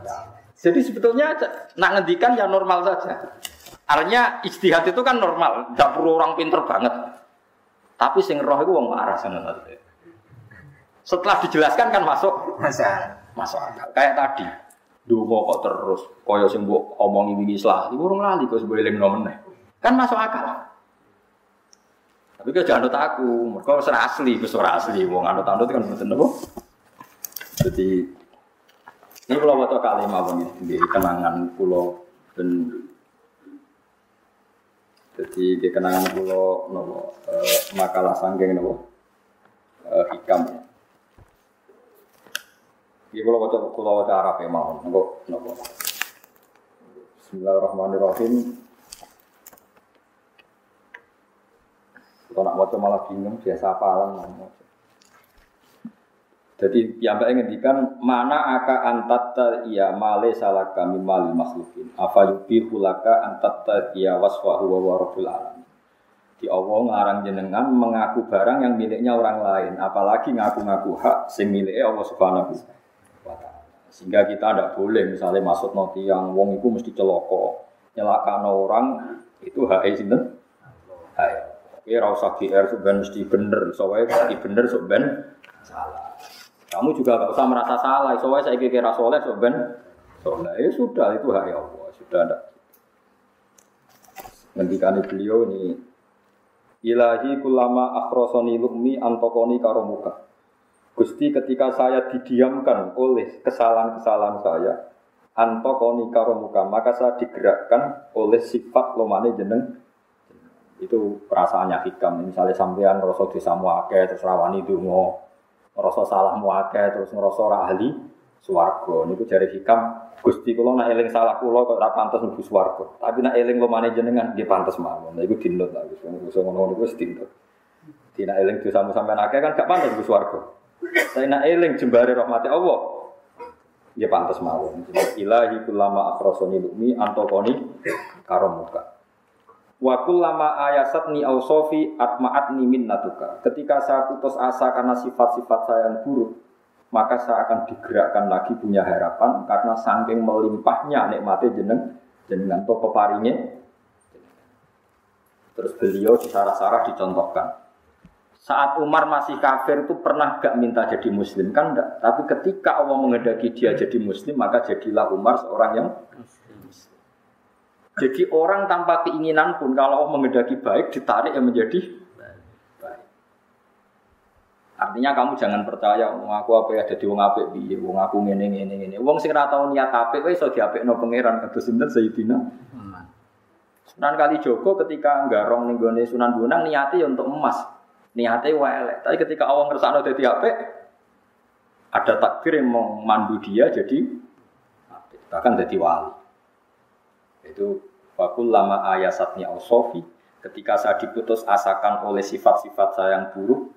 Jadi sebetulnya nak ngendikan ya normal saja. Artinya istihad itu kan normal, tidak perlu orang pinter banget. Tapi sing roh itu wong arah sana Setelah dijelaskan kan masuk masuk akal. Kayak tadi, Dungo kok terus kaya sing mbok omongi wingi salah, iku urung lali kok sebule eling meneh. Kan masuk akal. Tapi kok jangan aku, mereka wis asli, wis ora asli wong anut-anut kan mboten napa. Jadi ini kalau waktu kali mawon di kenangan pulau dan Jadi di kenangan pulau nopo eh, makalah sanggeng nopo eh, hikam. Iki kula waca kula waca Arab ya mau nopo nopo. Bismillahirrahmanirrahim. Kalau nak waca malah bingung biasa apalan mau. Jadi yang baik ngendikan mana aka antatta iya male salah kami mal makhlukin. Apa yubi hulaka antatta iya waswahu wa rabbul alamin. Di Allah ngarang jenengan mengaku barang yang miliknya orang lain, apalagi ngaku-ngaku hak sing miliknya Allah Subhanahu wa taala. Sehingga kita tidak boleh misalnya masuk noti yang wong itu mesti celoko, nyelakan orang itu hak sinten? Hak. Ya ora usah GR ben mesti bener, soalnya bener sok salah. Kamu juga gak usah merasa salah. Soalnya saya kira soleh, so ben soleh. Ya sudah, itu hak Allah. Sudah ada. Ngendikani beliau ini Ilahi kulama akhrosoni lukmi antokoni karomuka Gusti ketika saya didiamkan oleh kesalahan-kesalahan saya Antokoni karomuka Maka saya digerakkan oleh sifat lomane jeneng Itu perasaannya hikam Misalnya sampean rasa desa muake Terus dungo ngerasa salah muake terus ngerasa ora ahli swarga. Niku jare hikam Gusti kula nak eling salah kula kok ora pantes mlebu tapi nak eling lumane jenengan nggih pantes mawon. Niku dinut lah wis ngono ngono wis dinut Tina eling dosamu sampean akeh kan gak pantes mlebu swarga. Tapi nak eling jembare rahmati Allah ya pantes mawon. Ilahi kulama akhrosoni lumi antokoni karomuka Wa kullama ayasatni ausofi atma'atni minnatuka. Ketika saya putus asa karena sifat-sifat saya yang buruk, maka saya akan digerakkan lagi punya harapan karena saking melimpahnya nikmatnya jeneng jenengan to peparinya. Terus beliau di sarah-sarah dicontohkan. Saat Umar masih kafir itu pernah gak minta jadi muslim kan enggak. Tapi ketika Allah menghendaki dia jadi muslim maka jadilah Umar seorang yang jadi orang tanpa keinginan pun kalau Allah mengendaki baik ditarik yang menjadi baik. Artinya kamu jangan percaya wong aku apa ya jadi wong apik piye, wong aku ngene ngene ngene. Wong sing ora tau niat apik kowe iso diapikno pangeran kados sinten Sayyidina. Sunan Kali Joko ketika nggarong ning gone Sunan Bonang niate ya untuk emas. Niate wae Tapi ketika Allah ngersakno dadi apik ada takdir yang memandu dia jadi bahkan jadi wali. Itu wakul lama ayasatnya sofi ketika saya diputus asakan oleh sifat-sifat saya yang buruk,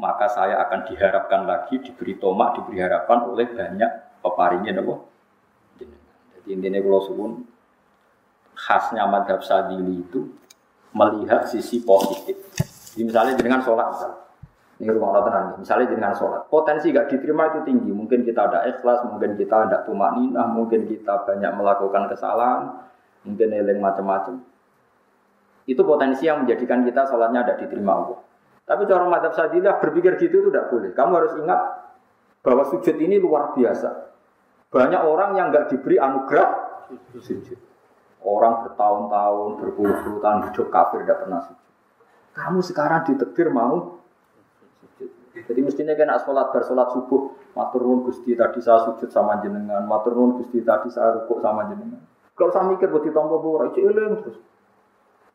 maka saya akan diharapkan lagi, diberi tomak, diberi harapan oleh banyak peparinya nopo. Jadi intinya kalau khasnya madhab sadili itu melihat sisi positif. Jadi misalnya dengan sholat misalnya. Ini rumah tenang. Misalnya dengan sholat, potensi gak diterima itu tinggi. Mungkin kita ada ikhlas, mungkin kita ada tumak ninah, mungkin kita banyak melakukan kesalahan, mungkin eling macam-macam. Itu potensi yang menjadikan kita sholatnya ada diterima Allah. Tapi cara madhab sadilah berpikir gitu itu tidak boleh. Kamu harus ingat bahwa sujud ini luar biasa. Banyak orang yang nggak diberi anugerah sujud. Orang bertahun-tahun, berpuluh-puluh tahun hidup kafir tidak pernah sujud. Kamu sekarang ditekdir mau jadi mestinya kena sholat bersolat subuh, matur nuwun Gusti tadi saya sujud sama jenengan, matur nuwun Gusti tadi saya rukuk sama jenengan. Kalau saya mikir buat ditompo itu eling terus.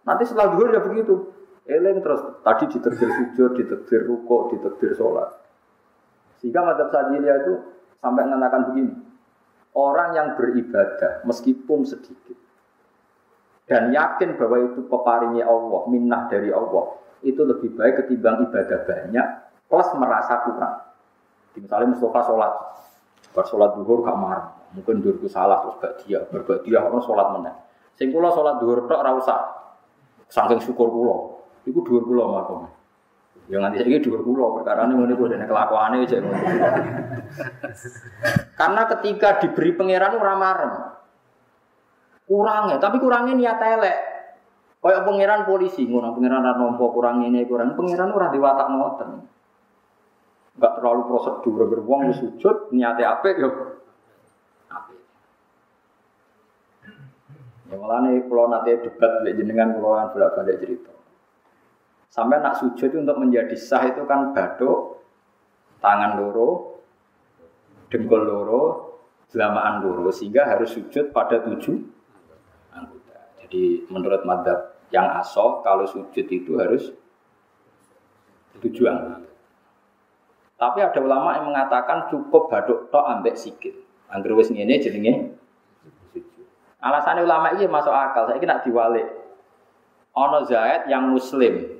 Nanti setelah dua ya begitu, eling terus. Tadi diterbir sujud, diterbir rukuk, diterbir sholat. Sehingga madhab sajilya itu sampai mengatakan begini, orang yang beribadah meskipun sedikit dan yakin bahwa itu peparingnya Allah, minnah dari Allah, itu lebih baik ketimbang ibadah banyak plus merasa kurang. Misalnya Mustafa sholat, sholat duhur gak marah, mungkin duhurku salah terus gak dia, berbuat dia harus sholat mana. Sing kula sholat duhur tok ora usah. Saking syukur kula, iku duhur kula makom. Ya nganti saiki dhuwur kula ini ngene kuwi dene kelakuane cek Karena ketika diberi pangeran ora marem. Kurangnya, tapi kurangnya niat elek. Kayak pangeran polisi, ngono pangeran ora nampa kurang ini kurang, pangeran ora diwatak ngoten nggak terlalu prosedur beruang sujud niatnya apa yo Ya malah nih kalau nanti debat dengan jenengan kalau kan bolak balik cerita. Sampai nak sujud itu untuk menjadi sah itu kan baduk, tangan loro, dengkul loro, jelamaan loro sehingga harus sujud pada tujuh anggota. Jadi menurut madhab Yang asoh kalau sujud itu harus tujuan. Tapi ada ulama yang mengatakan cukup baduk tok ambek sikit. Angger wis ngene jenenge Alasannya ulama ini masuk akal. Saya nak diwalik. Ono Zaid yang muslim.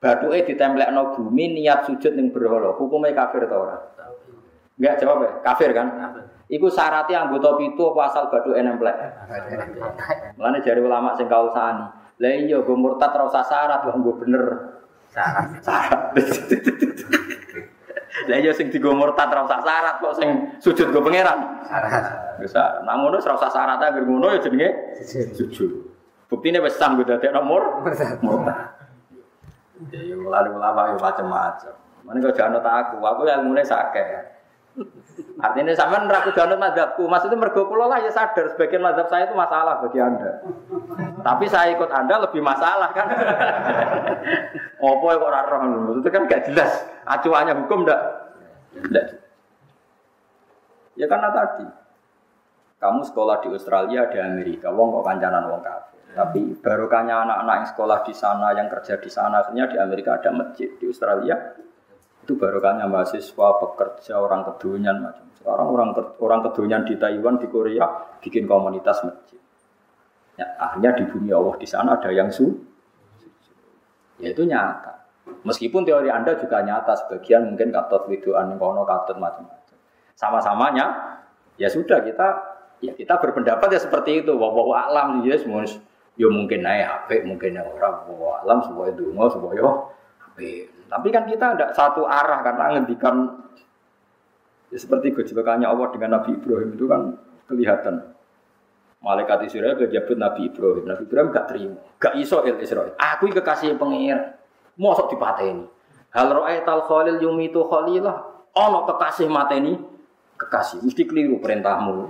Batuke no bumi niat sujud ning berhala. Hukumnya kafir atau ora? Enggak jawab ya? Kafir kan? Iku syaratnya anggota pitu apa asal batu enemplek? Mulane jari ulama sing kausani. Lah iya go murtad ora usah syarat nggo bener. Syarat. Syarat. Lah iya sing digo murtad ora usah syarat kok sing sujud go pangeran. Syarat. Bisa. Nah ngono ora usah syarat anggere ngono ya jenenge sujud. Buktine wis sah go nomor murtad. Ya yo ulama yo macam-macam. Mana kau jangan aku, aku yang mulai sakit. Artinya sama neraku jangan madhabku, maksudnya mergo pulau lah ya sadar sebagian madhab saya itu masalah bagi anda. Tapi saya ikut anda lebih masalah kan. Opo kok ora roh itu kan gak jelas. Acuannya hukum ndak? Ndak. Ya karena tadi kamu sekolah di Australia di Amerika, wong kok kancanan wong kafir. Tapi barokahnya anak-anak yang sekolah di sana, yang kerja di sana, akhirnya di Amerika ada masjid, di Australia itu barokahnya mahasiswa, pekerja, orang kedunian macam. Sekarang orang orang kedunian di Taiwan, di Korea bikin komunitas masjid. Ya, akhirnya di bumi Allah di sana ada yang su, ya itu nyata. Meskipun teori Anda juga nyata, sebagian mungkin katot widuan kono katot macam-macam. Sama-samanya, ya sudah kita ya kita berpendapat ya seperti itu. Wah, alam ya semua ya mungkin naik HP, mungkin orang bahwa alam sebuah itu, sebuah HP. Tapi kan kita tidak satu arah karena ngendikan ya seperti gejolakannya Allah dengan Nabi Ibrahim itu kan kelihatan. Malaikat Israel berjabut Nabi Ibrahim. Nabi Ibrahim gak terima. Gak iso il Israel. Aku kekasih pengir. Mosok dipateni. Hal tal khalil yumitu khalilah. Ono kekasih mateni kekasih. Mesti keliru perintahmu.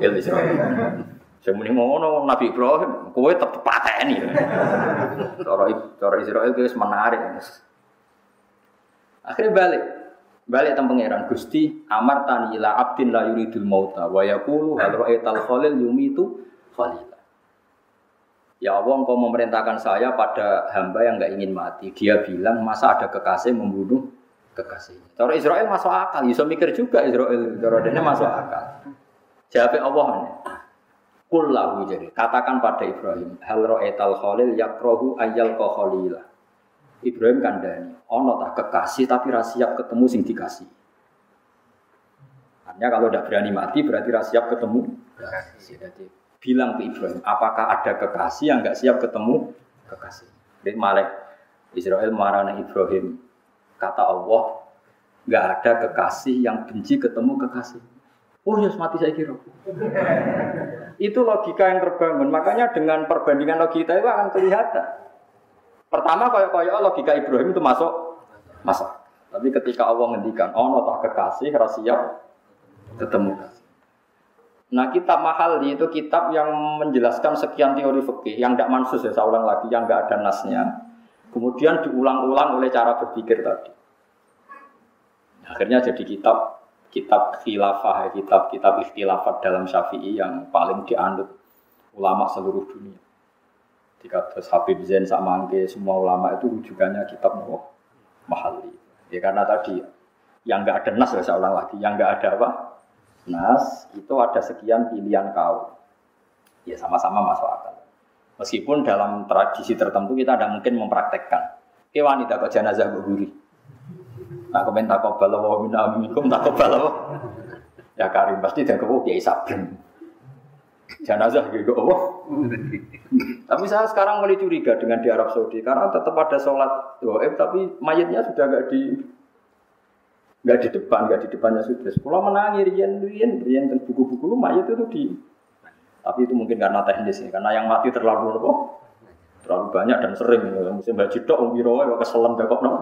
Saya muni ngono Nabi Ibrahim, kowe tetep pateni. Cara cara Israel itu menarik. Akhirnya balik. Balik tentang pangeran Gusti amar tani ila abdin la yuridul mauta wa yaqulu hal ra'aital khalil yumitu khalila. Ya Allah engkau memerintahkan saya pada hamba yang nggak ingin mati. Dia bilang masa ada kekasih membunuh kekasihnya. Cara Israel masuk akal, bisa mikir juga Israel. Cara ini masuk akal. Jawab Allah. Kullahu jadi katakan pada Ibrahim hal ra'aital khalil yakrohu ayal khalila. Ibrahim kandani, ono tak kekasih tapi rasiap ketemu sing dikasih. Artinya kalau tidak berani mati berarti rasiap ketemu. Jadi bilang ke Ibrahim, apakah ada kekasih yang nggak siap ketemu kekasih? Jadi Malik Israel marah Ibrahim, kata Allah, nggak ada kekasih yang benci ketemu kekasih. Oh ya mati saya kira. itu logika yang terbangun. Makanya dengan perbandingan logika itu akan kelihatan. Pertama kayak Allah logika Ibrahim itu masuk masuk. Tapi ketika Allah ngendikan, oh tak kekasih rahasia ketemu Nah kitab mahal itu kitab yang menjelaskan sekian teori fikih yang tidak mansus ya saya ulang lagi yang nggak ada nasnya. Kemudian diulang-ulang oleh cara berpikir tadi. Akhirnya jadi kitab kitab khilafah, kitab kitab ikhtilafat dalam syafi'i yang paling dianut ulama seluruh dunia. Jika terus Habib Zain Samangke semua ulama itu rujukannya kitab Mahali. Ya karena tadi yang nggak ada nas ya saya ulang lagi, yang nggak ada apa nas itu ada sekian pilihan kau. Ya sama-sama masuk akal. Meskipun dalam tradisi tertentu kita tidak mungkin mempraktekkan. Ke wanita kok jenazah guri. Nah, komentar kau balau, minta minum tak balau. Ya Karim pasti dan kau kiai sabrem jenazah gitu Allah. tapi saya sekarang mulai curiga dengan di Arab Saudi karena tetap ada sholat goib tapi mayatnya sudah nggak di nggak di depan nggak di depannya sudah. Sekolah menangis rian rian rian dan buku-buku mayat itu di tapi itu mungkin karena teknis ya, karena yang mati terlalu apa? Terlalu banyak dan sering. Musim umi rawa, keselam kok no.